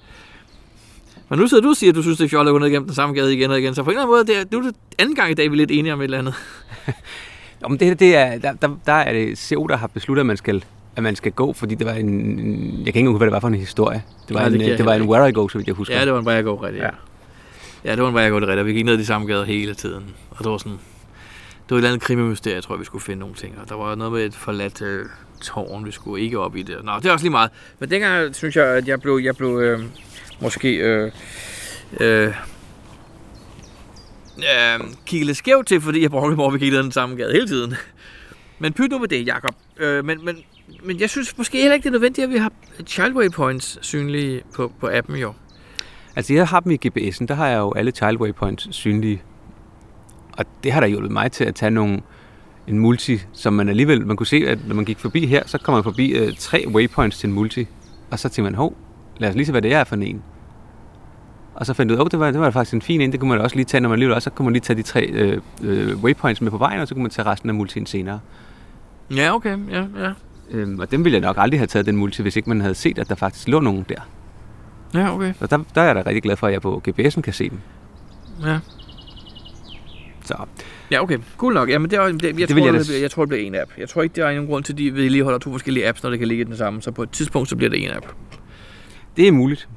Speaker 4: Men nu sidder du og siger, at du synes, det er fjollet at gå ned igennem den samme gade igen og igen. Så på en eller anden måde, det er, nu er det anden gang i dag, vi er lidt enige om et eller andet.
Speaker 1: Nå, men det, det er, der, der, der er det CO, der har besluttet, at man skal at man skal gå, fordi det var en, jeg kan ikke engang huske, hvad det var for en historie. Det var,
Speaker 4: Nej, det
Speaker 1: en, det var en Where I Go, så vidt jeg husker.
Speaker 4: Ja, det var en vej at gå rigtigt. Ja.
Speaker 1: Ja.
Speaker 4: det var en vej at gå det rigtigt. Vi gik ned i de samme gader hele tiden. Og det var sådan... Det var et eller andet krimimysterie, jeg tror, vi skulle finde nogle ting. Og der var noget med et forladt øh, tårn, vi skulle ikke op i det. Nå, det er også lige meget. Men dengang synes jeg, at jeg blev, jeg blev øh, måske... Øh, øh, øh, kigget lidt skævt til, fordi jeg brugte mig over, vi gik den samme gade hele tiden. Men pyt nu med det, Jacob. Øh, men, men, men jeg synes måske heller ikke, det er nødvendigt, at vi har child waypoints synlige på, på appen jo.
Speaker 1: Altså, jeg har dem i GPS'en, der har jeg jo alle child waypoints synlige. Og det har da hjulpet mig til at tage nogle, en multi, som man alligevel, man kunne se, at når man gik forbi her, så kom man forbi øh, tre waypoints til en multi. Og så tænkte man, hov, lad os lige se, hvad det er for en. Og så fandt jeg ud af, oh, det var, det var faktisk en fin en, det kunne man også lige tage, når man alligevel også, så kunne man lige tage de tre øh, øh, waypoints med på vejen, og så kunne man tage resten af multien senere.
Speaker 4: Ja, okay. Ja, ja.
Speaker 1: Øhm, og dem ville jeg nok aldrig have taget den multi, hvis ikke man havde set, at der faktisk lå nogen der.
Speaker 4: Ja, okay.
Speaker 1: Så der, der er jeg da rigtig glad for, at jeg på GPS'en kan se dem.
Speaker 4: Ja.
Speaker 1: Så
Speaker 4: Ja, okay. Cool nok. Jamen, det er, det, jeg,
Speaker 1: Det
Speaker 4: tror,
Speaker 1: jeg
Speaker 4: det, jeg tror, det bliver en app. Jeg tror ikke, der er nogen grund til, at de vedligeholder to forskellige apps, når det kan ligge i den samme. Så på et tidspunkt, så bliver det en app.
Speaker 1: Det er muligt.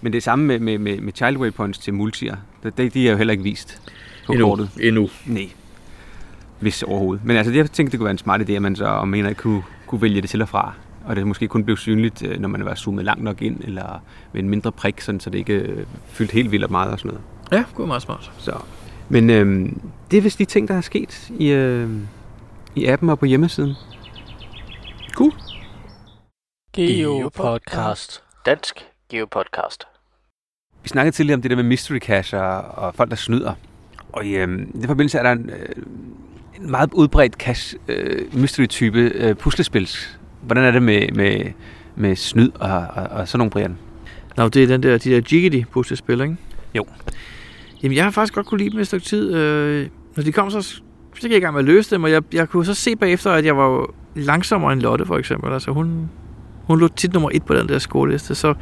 Speaker 1: Men det er samme med, med, med, med child waypoints til multier. De, de, de er jo heller ikke vist på kortet.
Speaker 4: Endnu.
Speaker 1: Nej. Hvis overhovedet. Men altså, jeg tænkte, det kunne være en smart idé, at man så en ikke kunne, kunne vælge det til og fra. Og det måske kun blev synligt, øh, når man var zoomet langt nok ind, eller med en mindre prik, sådan, så det ikke øh, fyldte helt vildt meget og sådan noget.
Speaker 4: Ja, det er meget smart.
Speaker 1: Så. Men øh, det er vist de ting, der er sket i, øh, i appen og på hjemmesiden.
Speaker 4: Cool.
Speaker 3: Geopodcast. Dansk Geopodcast.
Speaker 1: Vi snakkede tidligere om det der med mystery cacher og folk, der snyder. Og i, øh, i den forbindelse er der en, øh, en meget udbredt cache, øh, mystery-type øh, puslespils. Hvordan er det med, med, med snyd og, og, og sådan nogle, Brian?
Speaker 4: Nå, det er den der, de der Jiggity puslespil, ikke?
Speaker 1: Jo.
Speaker 4: Jamen, jeg har faktisk godt kunne lide dem et stykke tid. Øh, når de kom, så, så gik jeg i gang med at løse dem, og jeg, jeg kunne så se bagefter, at jeg var langsommere end Lotte, for eksempel. Altså, hun, hun lå tit nummer et på den der skoleliste, så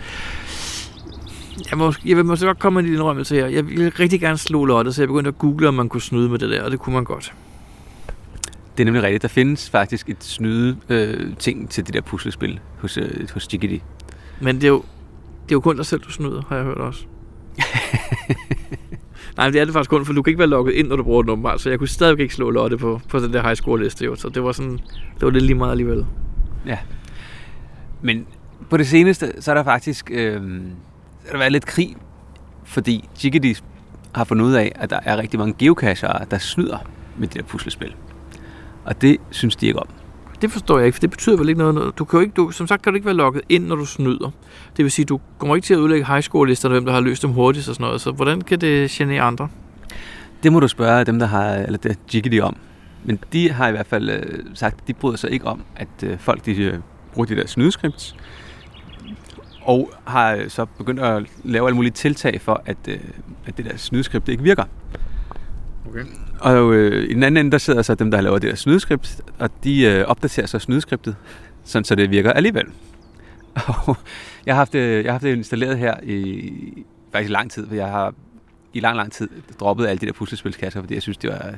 Speaker 4: jeg, må, jeg vil måske godt komme med en lille indrømmelse her. Jeg ville rigtig gerne slå Lotte, så jeg begyndte at google, om man kunne snyde med det der, og det kunne man godt.
Speaker 1: Det er nemlig rigtigt. Der findes faktisk et snyde øh, ting til det der puslespil hos, øh, hos Jiggity.
Speaker 4: Men det er jo, det er jo kun dig selv, du snyder, har jeg hørt også. Nej, men det er det faktisk kun, for du kan ikke være logget ind, når du bruger et nummer. så jeg kunne stadigvæk ikke slå Lotte på, på den der high score liste, jo. Så det var sådan, det var lidt lige meget alligevel.
Speaker 1: Ja. Men på det seneste, så er der faktisk øh, der været lidt krig, fordi Jiggity har fundet ud af, at der er rigtig mange geocachere, der snyder med det der puslespil. Og det synes de ikke om.
Speaker 4: Det forstår jeg ikke, for det betyder vel ikke noget. Du kan jo ikke, du, som sagt kan du ikke være logget ind, når du snyder. Det vil sige, du kommer ikke til at udlægge high score listerne, hvem der har løst dem hurtigst og sådan noget. Så hvordan kan det genere andre?
Speaker 1: Det må du spørge dem, der har, eller det Jiggity om. Men de har i hvert fald øh, sagt, at de bryder sig ikke om, at øh, folk de, øh, bruger de der snydeskripts. Og har øh, så begyndt at lave alle mulige tiltag for, at, øh, at det der snydeskript ikke virker.
Speaker 4: Okay.
Speaker 1: Og øh, i den anden ende, der sidder så dem, der har lavet det der snydeskript, og de øh, opdaterer så snydeskriptet, sådan så det virker alligevel. Og jeg har haft det, jeg har haft det installeret her i faktisk lang tid, for jeg har i lang, lang tid droppet alle de der puslespilskasser, fordi jeg synes, det var...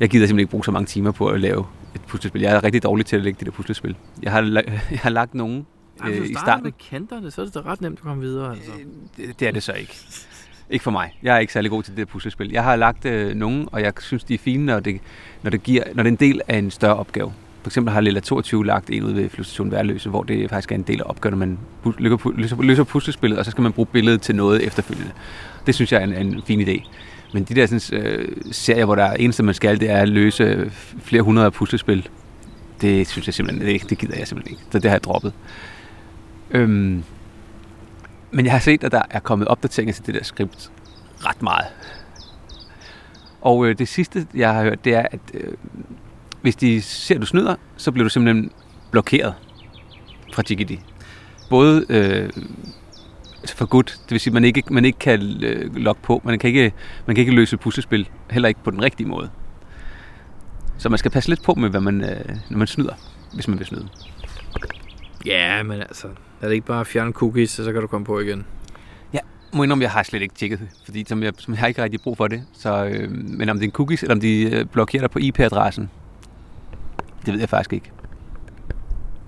Speaker 1: Jeg gider simpelthen ikke bruge så mange timer på at lave et puslespil. Jeg er rigtig dårlig til at lægge de der puslespil. Jeg har, jeg har lagt nogen
Speaker 4: hvis
Speaker 1: øh,
Speaker 4: du
Speaker 1: i
Speaker 4: starter
Speaker 1: starten.
Speaker 4: med kanterne, så er det da ret nemt at komme videre. Altså.
Speaker 1: Det, det er det så ikke. Ikke for mig. Jeg er ikke særlig god til det der puslespil. Jeg har lagt øh, nogen, og jeg synes, de er fine, når det, når, det giver, når det er en del af en større opgave. For eksempel har Lilla 22 lagt en ud ved Flyvestation Værløse, hvor det faktisk er en del af opgaven, når man løser, løser, løser puslespillet, og så skal man bruge billedet til noget efterfølgende. Det synes jeg er en, en fin idé. Men de der sådan, øh, serier, hvor der er eneste, man skal, det er at løse flere hundrede puslespil, det synes jeg simpelthen det, det gider jeg simpelthen ikke. Så det har jeg droppet. Øhm, men jeg har set, at der er kommet opdateringer til det der skript ret meget. Og øh, det sidste, jeg har hørt, det er, at øh, hvis de ser, at du snyder, så bliver du simpelthen blokeret fra Jiggity. Både øh, for godt, det vil sige, at man ikke, man ikke kan øh, logge på, man kan, ikke, man kan ikke løse puslespil, heller ikke på den rigtige måde. Så man skal passe lidt på med, hvad man, øh, når man snyder, hvis man vil snyde.
Speaker 4: Ja, men altså, er det ikke bare at fjerne cookies, så kan du komme på igen?
Speaker 1: må indrømme, jeg har slet ikke tjekket, fordi som jeg, som jeg har ikke rigtig brug for det. Så, øh, men om det er en cookies, eller om de øh, blokerer dig på IP-adressen, det ved jeg faktisk ikke.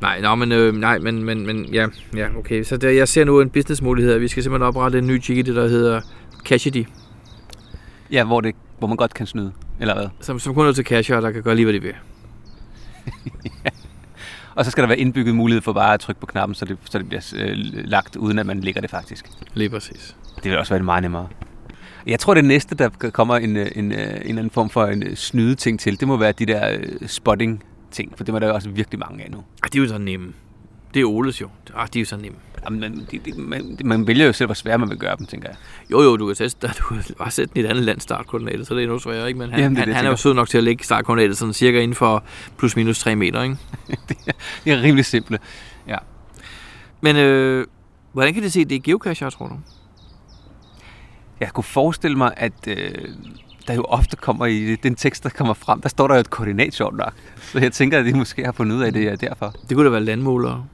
Speaker 4: Nej, nå, men, øh, nej, men, men, men ja, ja, okay. Så der, jeg ser nu en businessmulighed. Vi skal simpelthen oprette en ny Jiggity, der hedder Cashity,
Speaker 1: Ja, hvor, det, hvor man godt kan snyde, eller hvad?
Speaker 4: som, som kun er til casher, der kan gøre lige, hvad de vil.
Speaker 1: Og så skal der være indbygget mulighed for bare at trykke på knappen, så det, så det bliver øh, lagt, uden at man lægger det faktisk.
Speaker 4: Lige præcis.
Speaker 1: Det vil også være meget nemmere. Jeg tror, det næste, der kommer en, øh, en, øh, en eller anden form for en øh, snyde ting til, det må være de der spotting ting, for det var der jo også virkelig mange af nu.
Speaker 4: Ah, de er jo så nemme. Det er Oles jo. Ah, de er jo så nemme.
Speaker 1: Jamen, man, de, de, man, man vælger jo selv, hvor svært man vil gøre dem, tænker jeg.
Speaker 4: Jo, jo, du kan, sætte, du kan bare sætte den i et andet land startkoordinatet, så det er endnu sværere, ikke? Men han,
Speaker 1: Jamen, det er
Speaker 4: han,
Speaker 1: det,
Speaker 4: han er jo sød nok til at lægge startkoordinatet sådan cirka inden for plus minus 3 meter, ikke?
Speaker 1: Det er rimelig simple.
Speaker 4: Men øh, hvordan kan det se, at det er geocacher, tror du?
Speaker 1: Jeg kunne forestille mig, at øh, der jo ofte kommer i den tekst, der kommer frem, der står der jo et koordinat sjovt nok. Så jeg tænker, at de måske har fundet ud af, at det er derfor.
Speaker 4: Det kunne da være landmålere.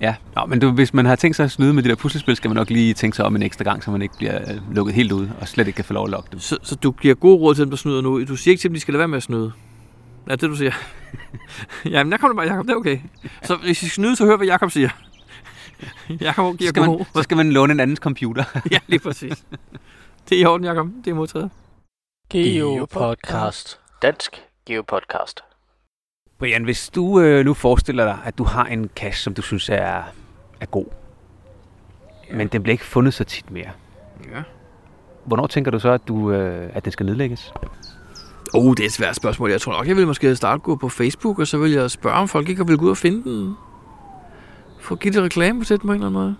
Speaker 1: Ja, Nå, men du, hvis man har tænkt sig at snyde med de der puslespil, skal man nok lige tænke sig om en ekstra gang, så man ikke bliver øh, lukket helt ud og slet ikke kan få lov at logge dem.
Speaker 4: Så, så du giver god råd til dem, der snyder nu. Du siger ikke til dem, de skal lade være med at snyde. Er det, du siger? Jamen, jeg kommer bare, Jacob, det er okay. Så hvis I snyder, så hør, hvad Jacob siger. Jacob
Speaker 1: Så
Speaker 4: giver
Speaker 1: skal,
Speaker 4: god
Speaker 1: man, så skal man låne en andens computer.
Speaker 4: Ja, lige præcis. Det er i orden, Jacob. Det er modtaget.
Speaker 3: Geopodcast. Dansk Geopodcast.
Speaker 1: Brian, hvis du øh, nu forestiller dig, at du har en cache, som du synes er, er god, ja. men den bliver ikke fundet så tit mere.
Speaker 4: Ja.
Speaker 1: Hvornår tænker du så, at, du, øh, at den skal nedlægges?
Speaker 4: Oh, det er et svært spørgsmål. Jeg tror nok, jeg vil måske starte gå på Facebook, og så vil jeg spørge, om folk ikke vil gå ud og finde den. For at give det reklame den på en eller anden måde.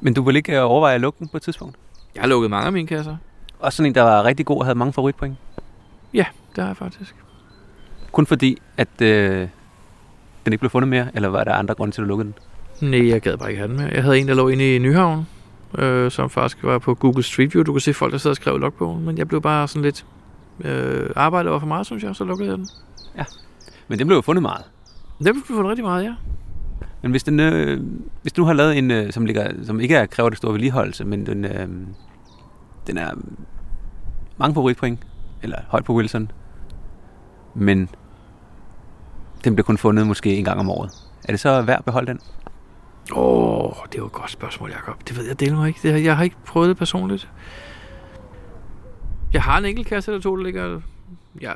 Speaker 1: Men du vil ikke øh, overveje at lukke den på et tidspunkt?
Speaker 4: Jeg har lukket mange af mine kasser.
Speaker 1: Også sådan en, der var rigtig god og havde mange favoritpoint?
Speaker 4: Det har jeg faktisk.
Speaker 1: Kun fordi, at øh, den ikke blev fundet mere, eller var der andre grunde til, at du lukkede den?
Speaker 4: Nej, jeg gad bare ikke have den mere. Jeg havde en, der lå inde i Nyhavn. øh, som faktisk var på Google Street View. Du kan se folk, der sidder og skrev logbogen, men jeg blev bare sådan lidt... Øh, arbejdet var for meget, synes jeg, så lukkede jeg den.
Speaker 1: Men den blev jo fundet meget.
Speaker 4: Det blev fundet rigtig meget, ja.
Speaker 1: Men hvis, den, øh, hvis du har lavet en, øh, som, ligger, som ikke er, kræver det store vedligeholdelse, men den, øh, den er mange favoritpoint, eller højt på Wilson, men den bliver kun fundet måske en gang om året. Er det så værd at beholde den?
Speaker 4: Åh, oh, det var et godt spørgsmål, Jacob. Det ved jeg dele mig ikke. Det, har- jeg har ikke prøvet det personligt. Jeg har en enkelt kasse eller to, der ligger... Ja,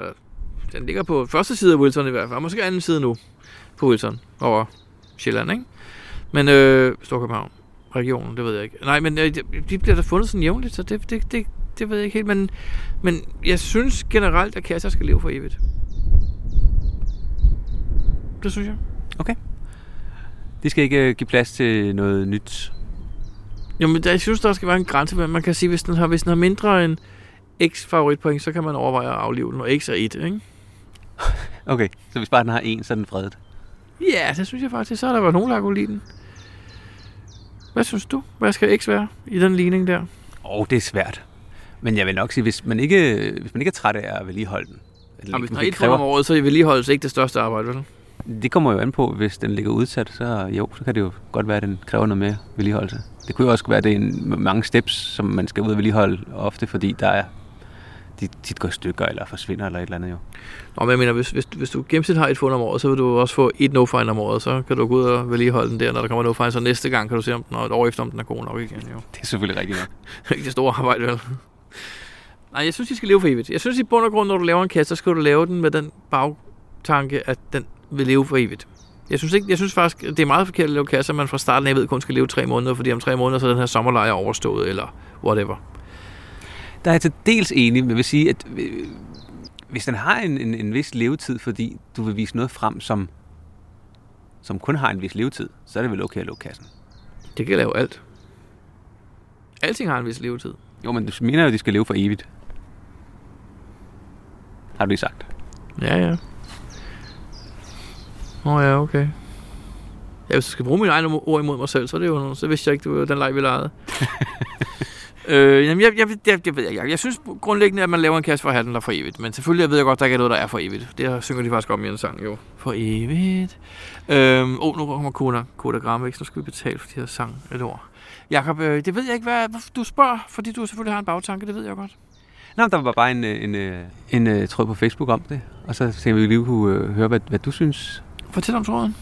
Speaker 4: den ligger på første side af Wilson i hvert fald. Måske anden side nu på Wilson over Sjælland, ikke? Men øh, Storkøbenhavn, regionen, det ved jeg ikke. Nej, men øh, de- de bliver der fundet sådan jævnligt, så det, det, det, det ved jeg ikke helt. Men, men jeg synes generelt, at kasser skal leve for evigt. Det synes jeg.
Speaker 1: De skal ikke øh, give plads til noget nyt.
Speaker 4: Jo, men der, jeg synes, der skal være en grænse, men man kan sige, hvis den har, hvis den har mindre end x favoritpoint, så kan man overveje at aflive den, og x er 1, ikke?
Speaker 1: Okay, så hvis bare den har en, så er den fredet.
Speaker 4: Ja, det synes jeg faktisk. Så har der været nogen, der kunne lide den. Hvad synes du? Hvad skal x være i den ligning der?
Speaker 1: Åh, oh, det er svært. Men jeg vil nok sige, hvis man ikke, hvis man ikke er træt af at vedligeholde den, eller
Speaker 4: Og hvis er
Speaker 1: måske
Speaker 4: et kræver... om året, så er vedligeholdelse ikke det største arbejde, vel?
Speaker 1: Det kommer jo an på, hvis den ligger udsat, så jo, så kan det jo godt være, at den kræver noget mere vedligeholdelse. Det kunne jo også være, at det er en, mange steps, som man skal ud og vedligeholde ofte, fordi der er, de tit går i stykker eller forsvinder eller et eller andet jo.
Speaker 4: Nå, men jeg mener, hvis, hvis, hvis du gennemsnit har et fund om året, så vil du også få et no find om året, så kan du gå ud og vedligeholde den der, når der kommer no find, så næste gang kan du se, om den, og et år efter, om den er god nok igen, jo.
Speaker 1: Det er selvfølgelig rigtigt nok.
Speaker 4: Er ikke det store arbejde, vel? Nej, jeg synes, de skal leve for evigt. Jeg synes i bund og grund, når du laver en kasse, så skal du lave den med den bagtanke, at den vil leve for evigt. Jeg synes, ikke, jeg synes faktisk, det er meget forkert at lave kasser, man fra starten af ved kun skal leve tre måneder, fordi om tre måneder, så er den her sommerlejr overstået, eller whatever.
Speaker 1: Der er jeg til dels enig, men vil sige, at øh, hvis den har en, en, en vis levetid, fordi du vil vise noget frem, som, som kun har en vis levetid, så er det vel okay at lukke kassen.
Speaker 4: Det kan lave alt. Alting har en vis levetid.
Speaker 1: Jo, men du mener jo, at de skal leve for evigt. Har du lige sagt.
Speaker 4: Ja, ja. Åh oh, ja, okay. Ja, hvis jeg skal bruge mine egne ord imod mig selv, så er det jo. Så vidste jeg ikke, det var den leg, vi legede. øh, jamen, jeg, jeg, jeg, jeg, jeg, jeg, jeg synes grundlæggende, at man laver en kasse for der for evigt. Men selvfølgelig ved jeg godt, der ikke er noget, der er for evigt. Det synger de faktisk om i en sang, jo. For evigt. Øhm, oh, nu kommer Koda, Koda Grammix. Nu skal vi betale for de her sang et ord. Jakob, øh, det ved jeg ikke, hvad du spørger, fordi du selvfølgelig har en bagtanke, det ved jeg godt.
Speaker 1: Nå, der var bare en, øh, en, en, en, en tråd på Facebook om det, og så tænkte vi, at vi lige kunne øh, høre, hvad, hvad du synes.
Speaker 4: Fortæl om tråden.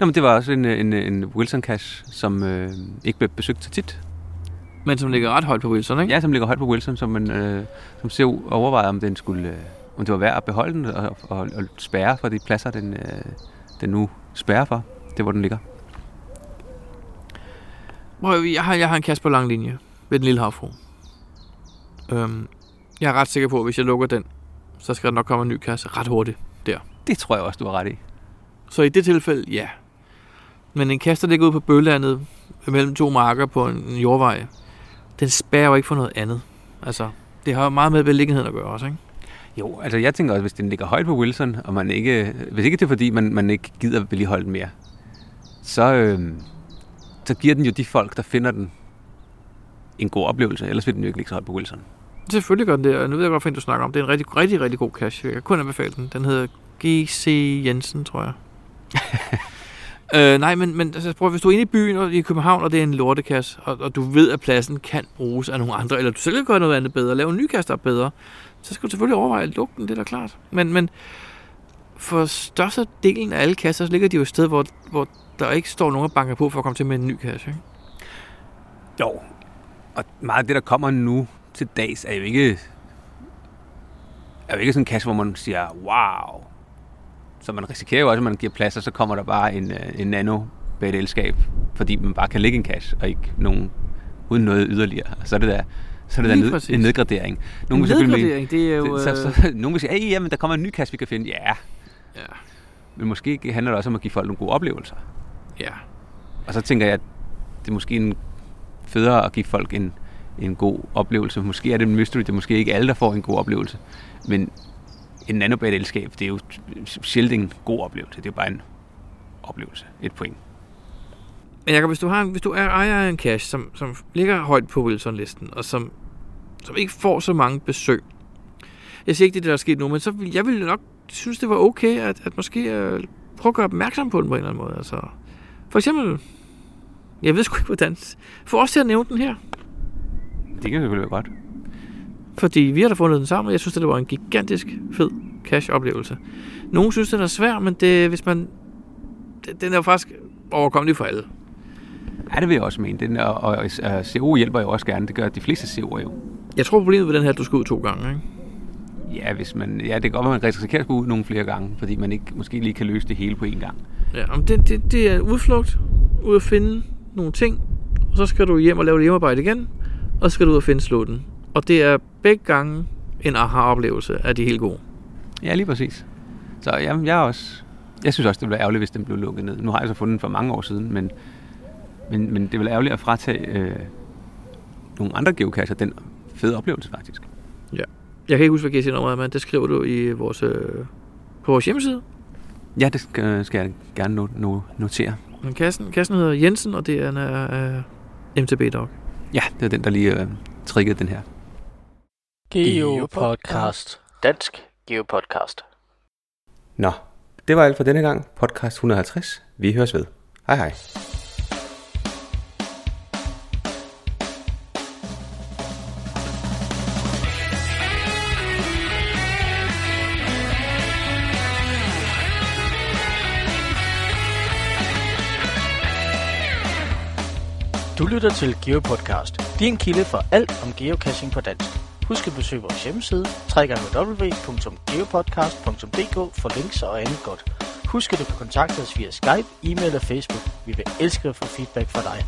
Speaker 1: Nå, men det var også en, øh, en, en Wilson Cash, som øh, ikke blev besøgt så tit.
Speaker 4: Men som ligger ret højt på Wilson, ikke?
Speaker 1: Ja, som ligger højt på Wilson, som, man, øh, som ser overvejet, om den skulle, øh, om det var værd at beholde den og, og, og spærre for de pladser, den, øh, den nu spærrer for. Det hvor den ligger.
Speaker 4: Prøv, jeg har, jeg har en kasse på lang linje ved den lille havfru. Øhm, jeg er ret sikker på, at hvis jeg lukker den, så skal der nok komme en ny kasse ret hurtigt.
Speaker 1: Det tror jeg også, du har ret i.
Speaker 4: Så i det tilfælde, ja. Men en kasse, der ligger ude på bøllandet mellem to marker på en, en jordvej, den spærrer jo ikke for noget andet. Altså, det har jo meget med beliggenheden at gøre også, ikke?
Speaker 1: Jo, altså jeg tænker også, hvis den ligger højt på Wilson, og man ikke, hvis ikke det er fordi, man, man ikke gider vedligeholde den mere, så, øh, så giver den jo de folk, der finder den, en god oplevelse. Ellers vil den jo ikke ligge så højt på Wilson.
Speaker 4: Selvfølgelig gør den det, og nu ved jeg godt, hvad du snakker om. Det er en rigtig, rigtig, rigtig god cache. Jeg kan kun anbefale den. Den hedder GC Jensen, tror jeg. øh, nej, men, men altså, prøv, hvis du er inde i byen og i København, og det er en lortekasse, og, og du ved, at pladsen kan bruges af nogle andre, eller du selv kan gøre noget andet bedre, lave en ny kasse, der er bedre, så skal du selvfølgelig overveje at lukke den, det er da klart. Men, men for størstedelen af alle kasser, så ligger de jo et sted, hvor, hvor der ikke står nogen og banker på for at komme til med en ny kasse. Ikke?
Speaker 1: Jo. Og meget af det, der kommer nu til dags, er jo ikke, er jo ikke sådan en kasse, hvor man siger, wow. Så man risikerer jo også, at man giver plads, og så kommer der bare en, øh, en nano elskab, fordi man bare kan lægge en cash, og ikke nogen uden noget yderligere. Så er det der, så er det der ned,
Speaker 4: præcis.
Speaker 1: en nedgradering.
Speaker 4: En
Speaker 1: vil selvfølgelig mene-
Speaker 4: nedgradering, det er jo...
Speaker 1: så,
Speaker 4: øh,
Speaker 1: så, nogen vil sige, hey, jamen, der kommer en ny kasse, vi kan finde. Ja,
Speaker 4: Ja,
Speaker 1: men måske handler det også om at give folk nogle gode oplevelser.
Speaker 4: ja.
Speaker 1: Og så tænker jeg, at det er måske en federe at give folk en, en god oplevelse. Måske er det en mystery, det er måske ikke alle, der får en god oplevelse. Men en nanobad-elskab, det er jo sjældent en god oplevelse. Det er jo bare en oplevelse. Et point.
Speaker 4: Men Jacob, hvis du, har, en- hvis du er ejer af en cache, som, som ligger højt på Wilson-listen, og som, som ikke får så mange besøg. Jeg siger ikke, det er det, der er sket nu, men så vil, jeg ville nok synes, det var okay, at, at måske uh, prøve at gøre opmærksom på den på en eller anden måde. Altså, for eksempel, jeg ved sgu ikke, hvordan. Få os til at nævne den her.
Speaker 1: Det kan selvfølgelig være godt.
Speaker 4: Fordi vi har da fundet den sammen, og jeg synes, det var en gigantisk fed cash-oplevelse. Nogle synes, den er svær, men det, hvis man... det- Den er jo faktisk overkommelig for alle.
Speaker 1: Ja, det vil jeg også mene. Den, og, og, og CO hjælper jo også gerne. Det gør de fleste CO'er jo.
Speaker 4: Jeg tror, problemet ved den her, er, at du skal ud to gange, ikke?
Speaker 1: Ja, hvis man, ja, det kan godt være, at man risikerer at skulle ud nogle flere gange, fordi man ikke måske lige kan løse det hele på én gang.
Speaker 4: Ja, om det, det, det er en udflugt, ud at finde nogle ting, og så skal du hjem og lave det hjemmearbejde igen, og så skal du ud og finde slutten. Og det er begge gange en aha-oplevelse af de helt gode.
Speaker 1: Ja, lige præcis. Så jamen, jeg er også... Jeg synes også, det ville være ærgerligt, hvis den blev lukket ned. Nu har jeg så fundet den for mange år siden, men, men, men det ville være ærgerligt at fratage øh, nogle andre geocacher den fede oplevelse, faktisk.
Speaker 4: Jeg kan ikke huske, hvad GC-nummeret er, men det skriver du i vores, øh, på vores hjemmeside.
Speaker 1: Ja, det skal, skal jeg gerne no, no, notere.
Speaker 4: Men kassen, kassen hedder Jensen, og det er en uh, MTB Dog.
Speaker 1: Ja, det er den, der lige øh, triggede den her.
Speaker 3: Geopodcast. Dansk Geopodcast.
Speaker 1: Nå, det var alt for denne gang. Podcast 150. Vi høres ved. Hej hej.
Speaker 3: Du lytter til GeoPodcast, din kilde for alt om geocaching på dansk. Husk at besøge vores hjemmeside, www.geopodcast.dk for links og andet godt. Husk at du kan kontakte os via Skype, e-mail og Facebook. Vi vil elske at få feedback fra dig.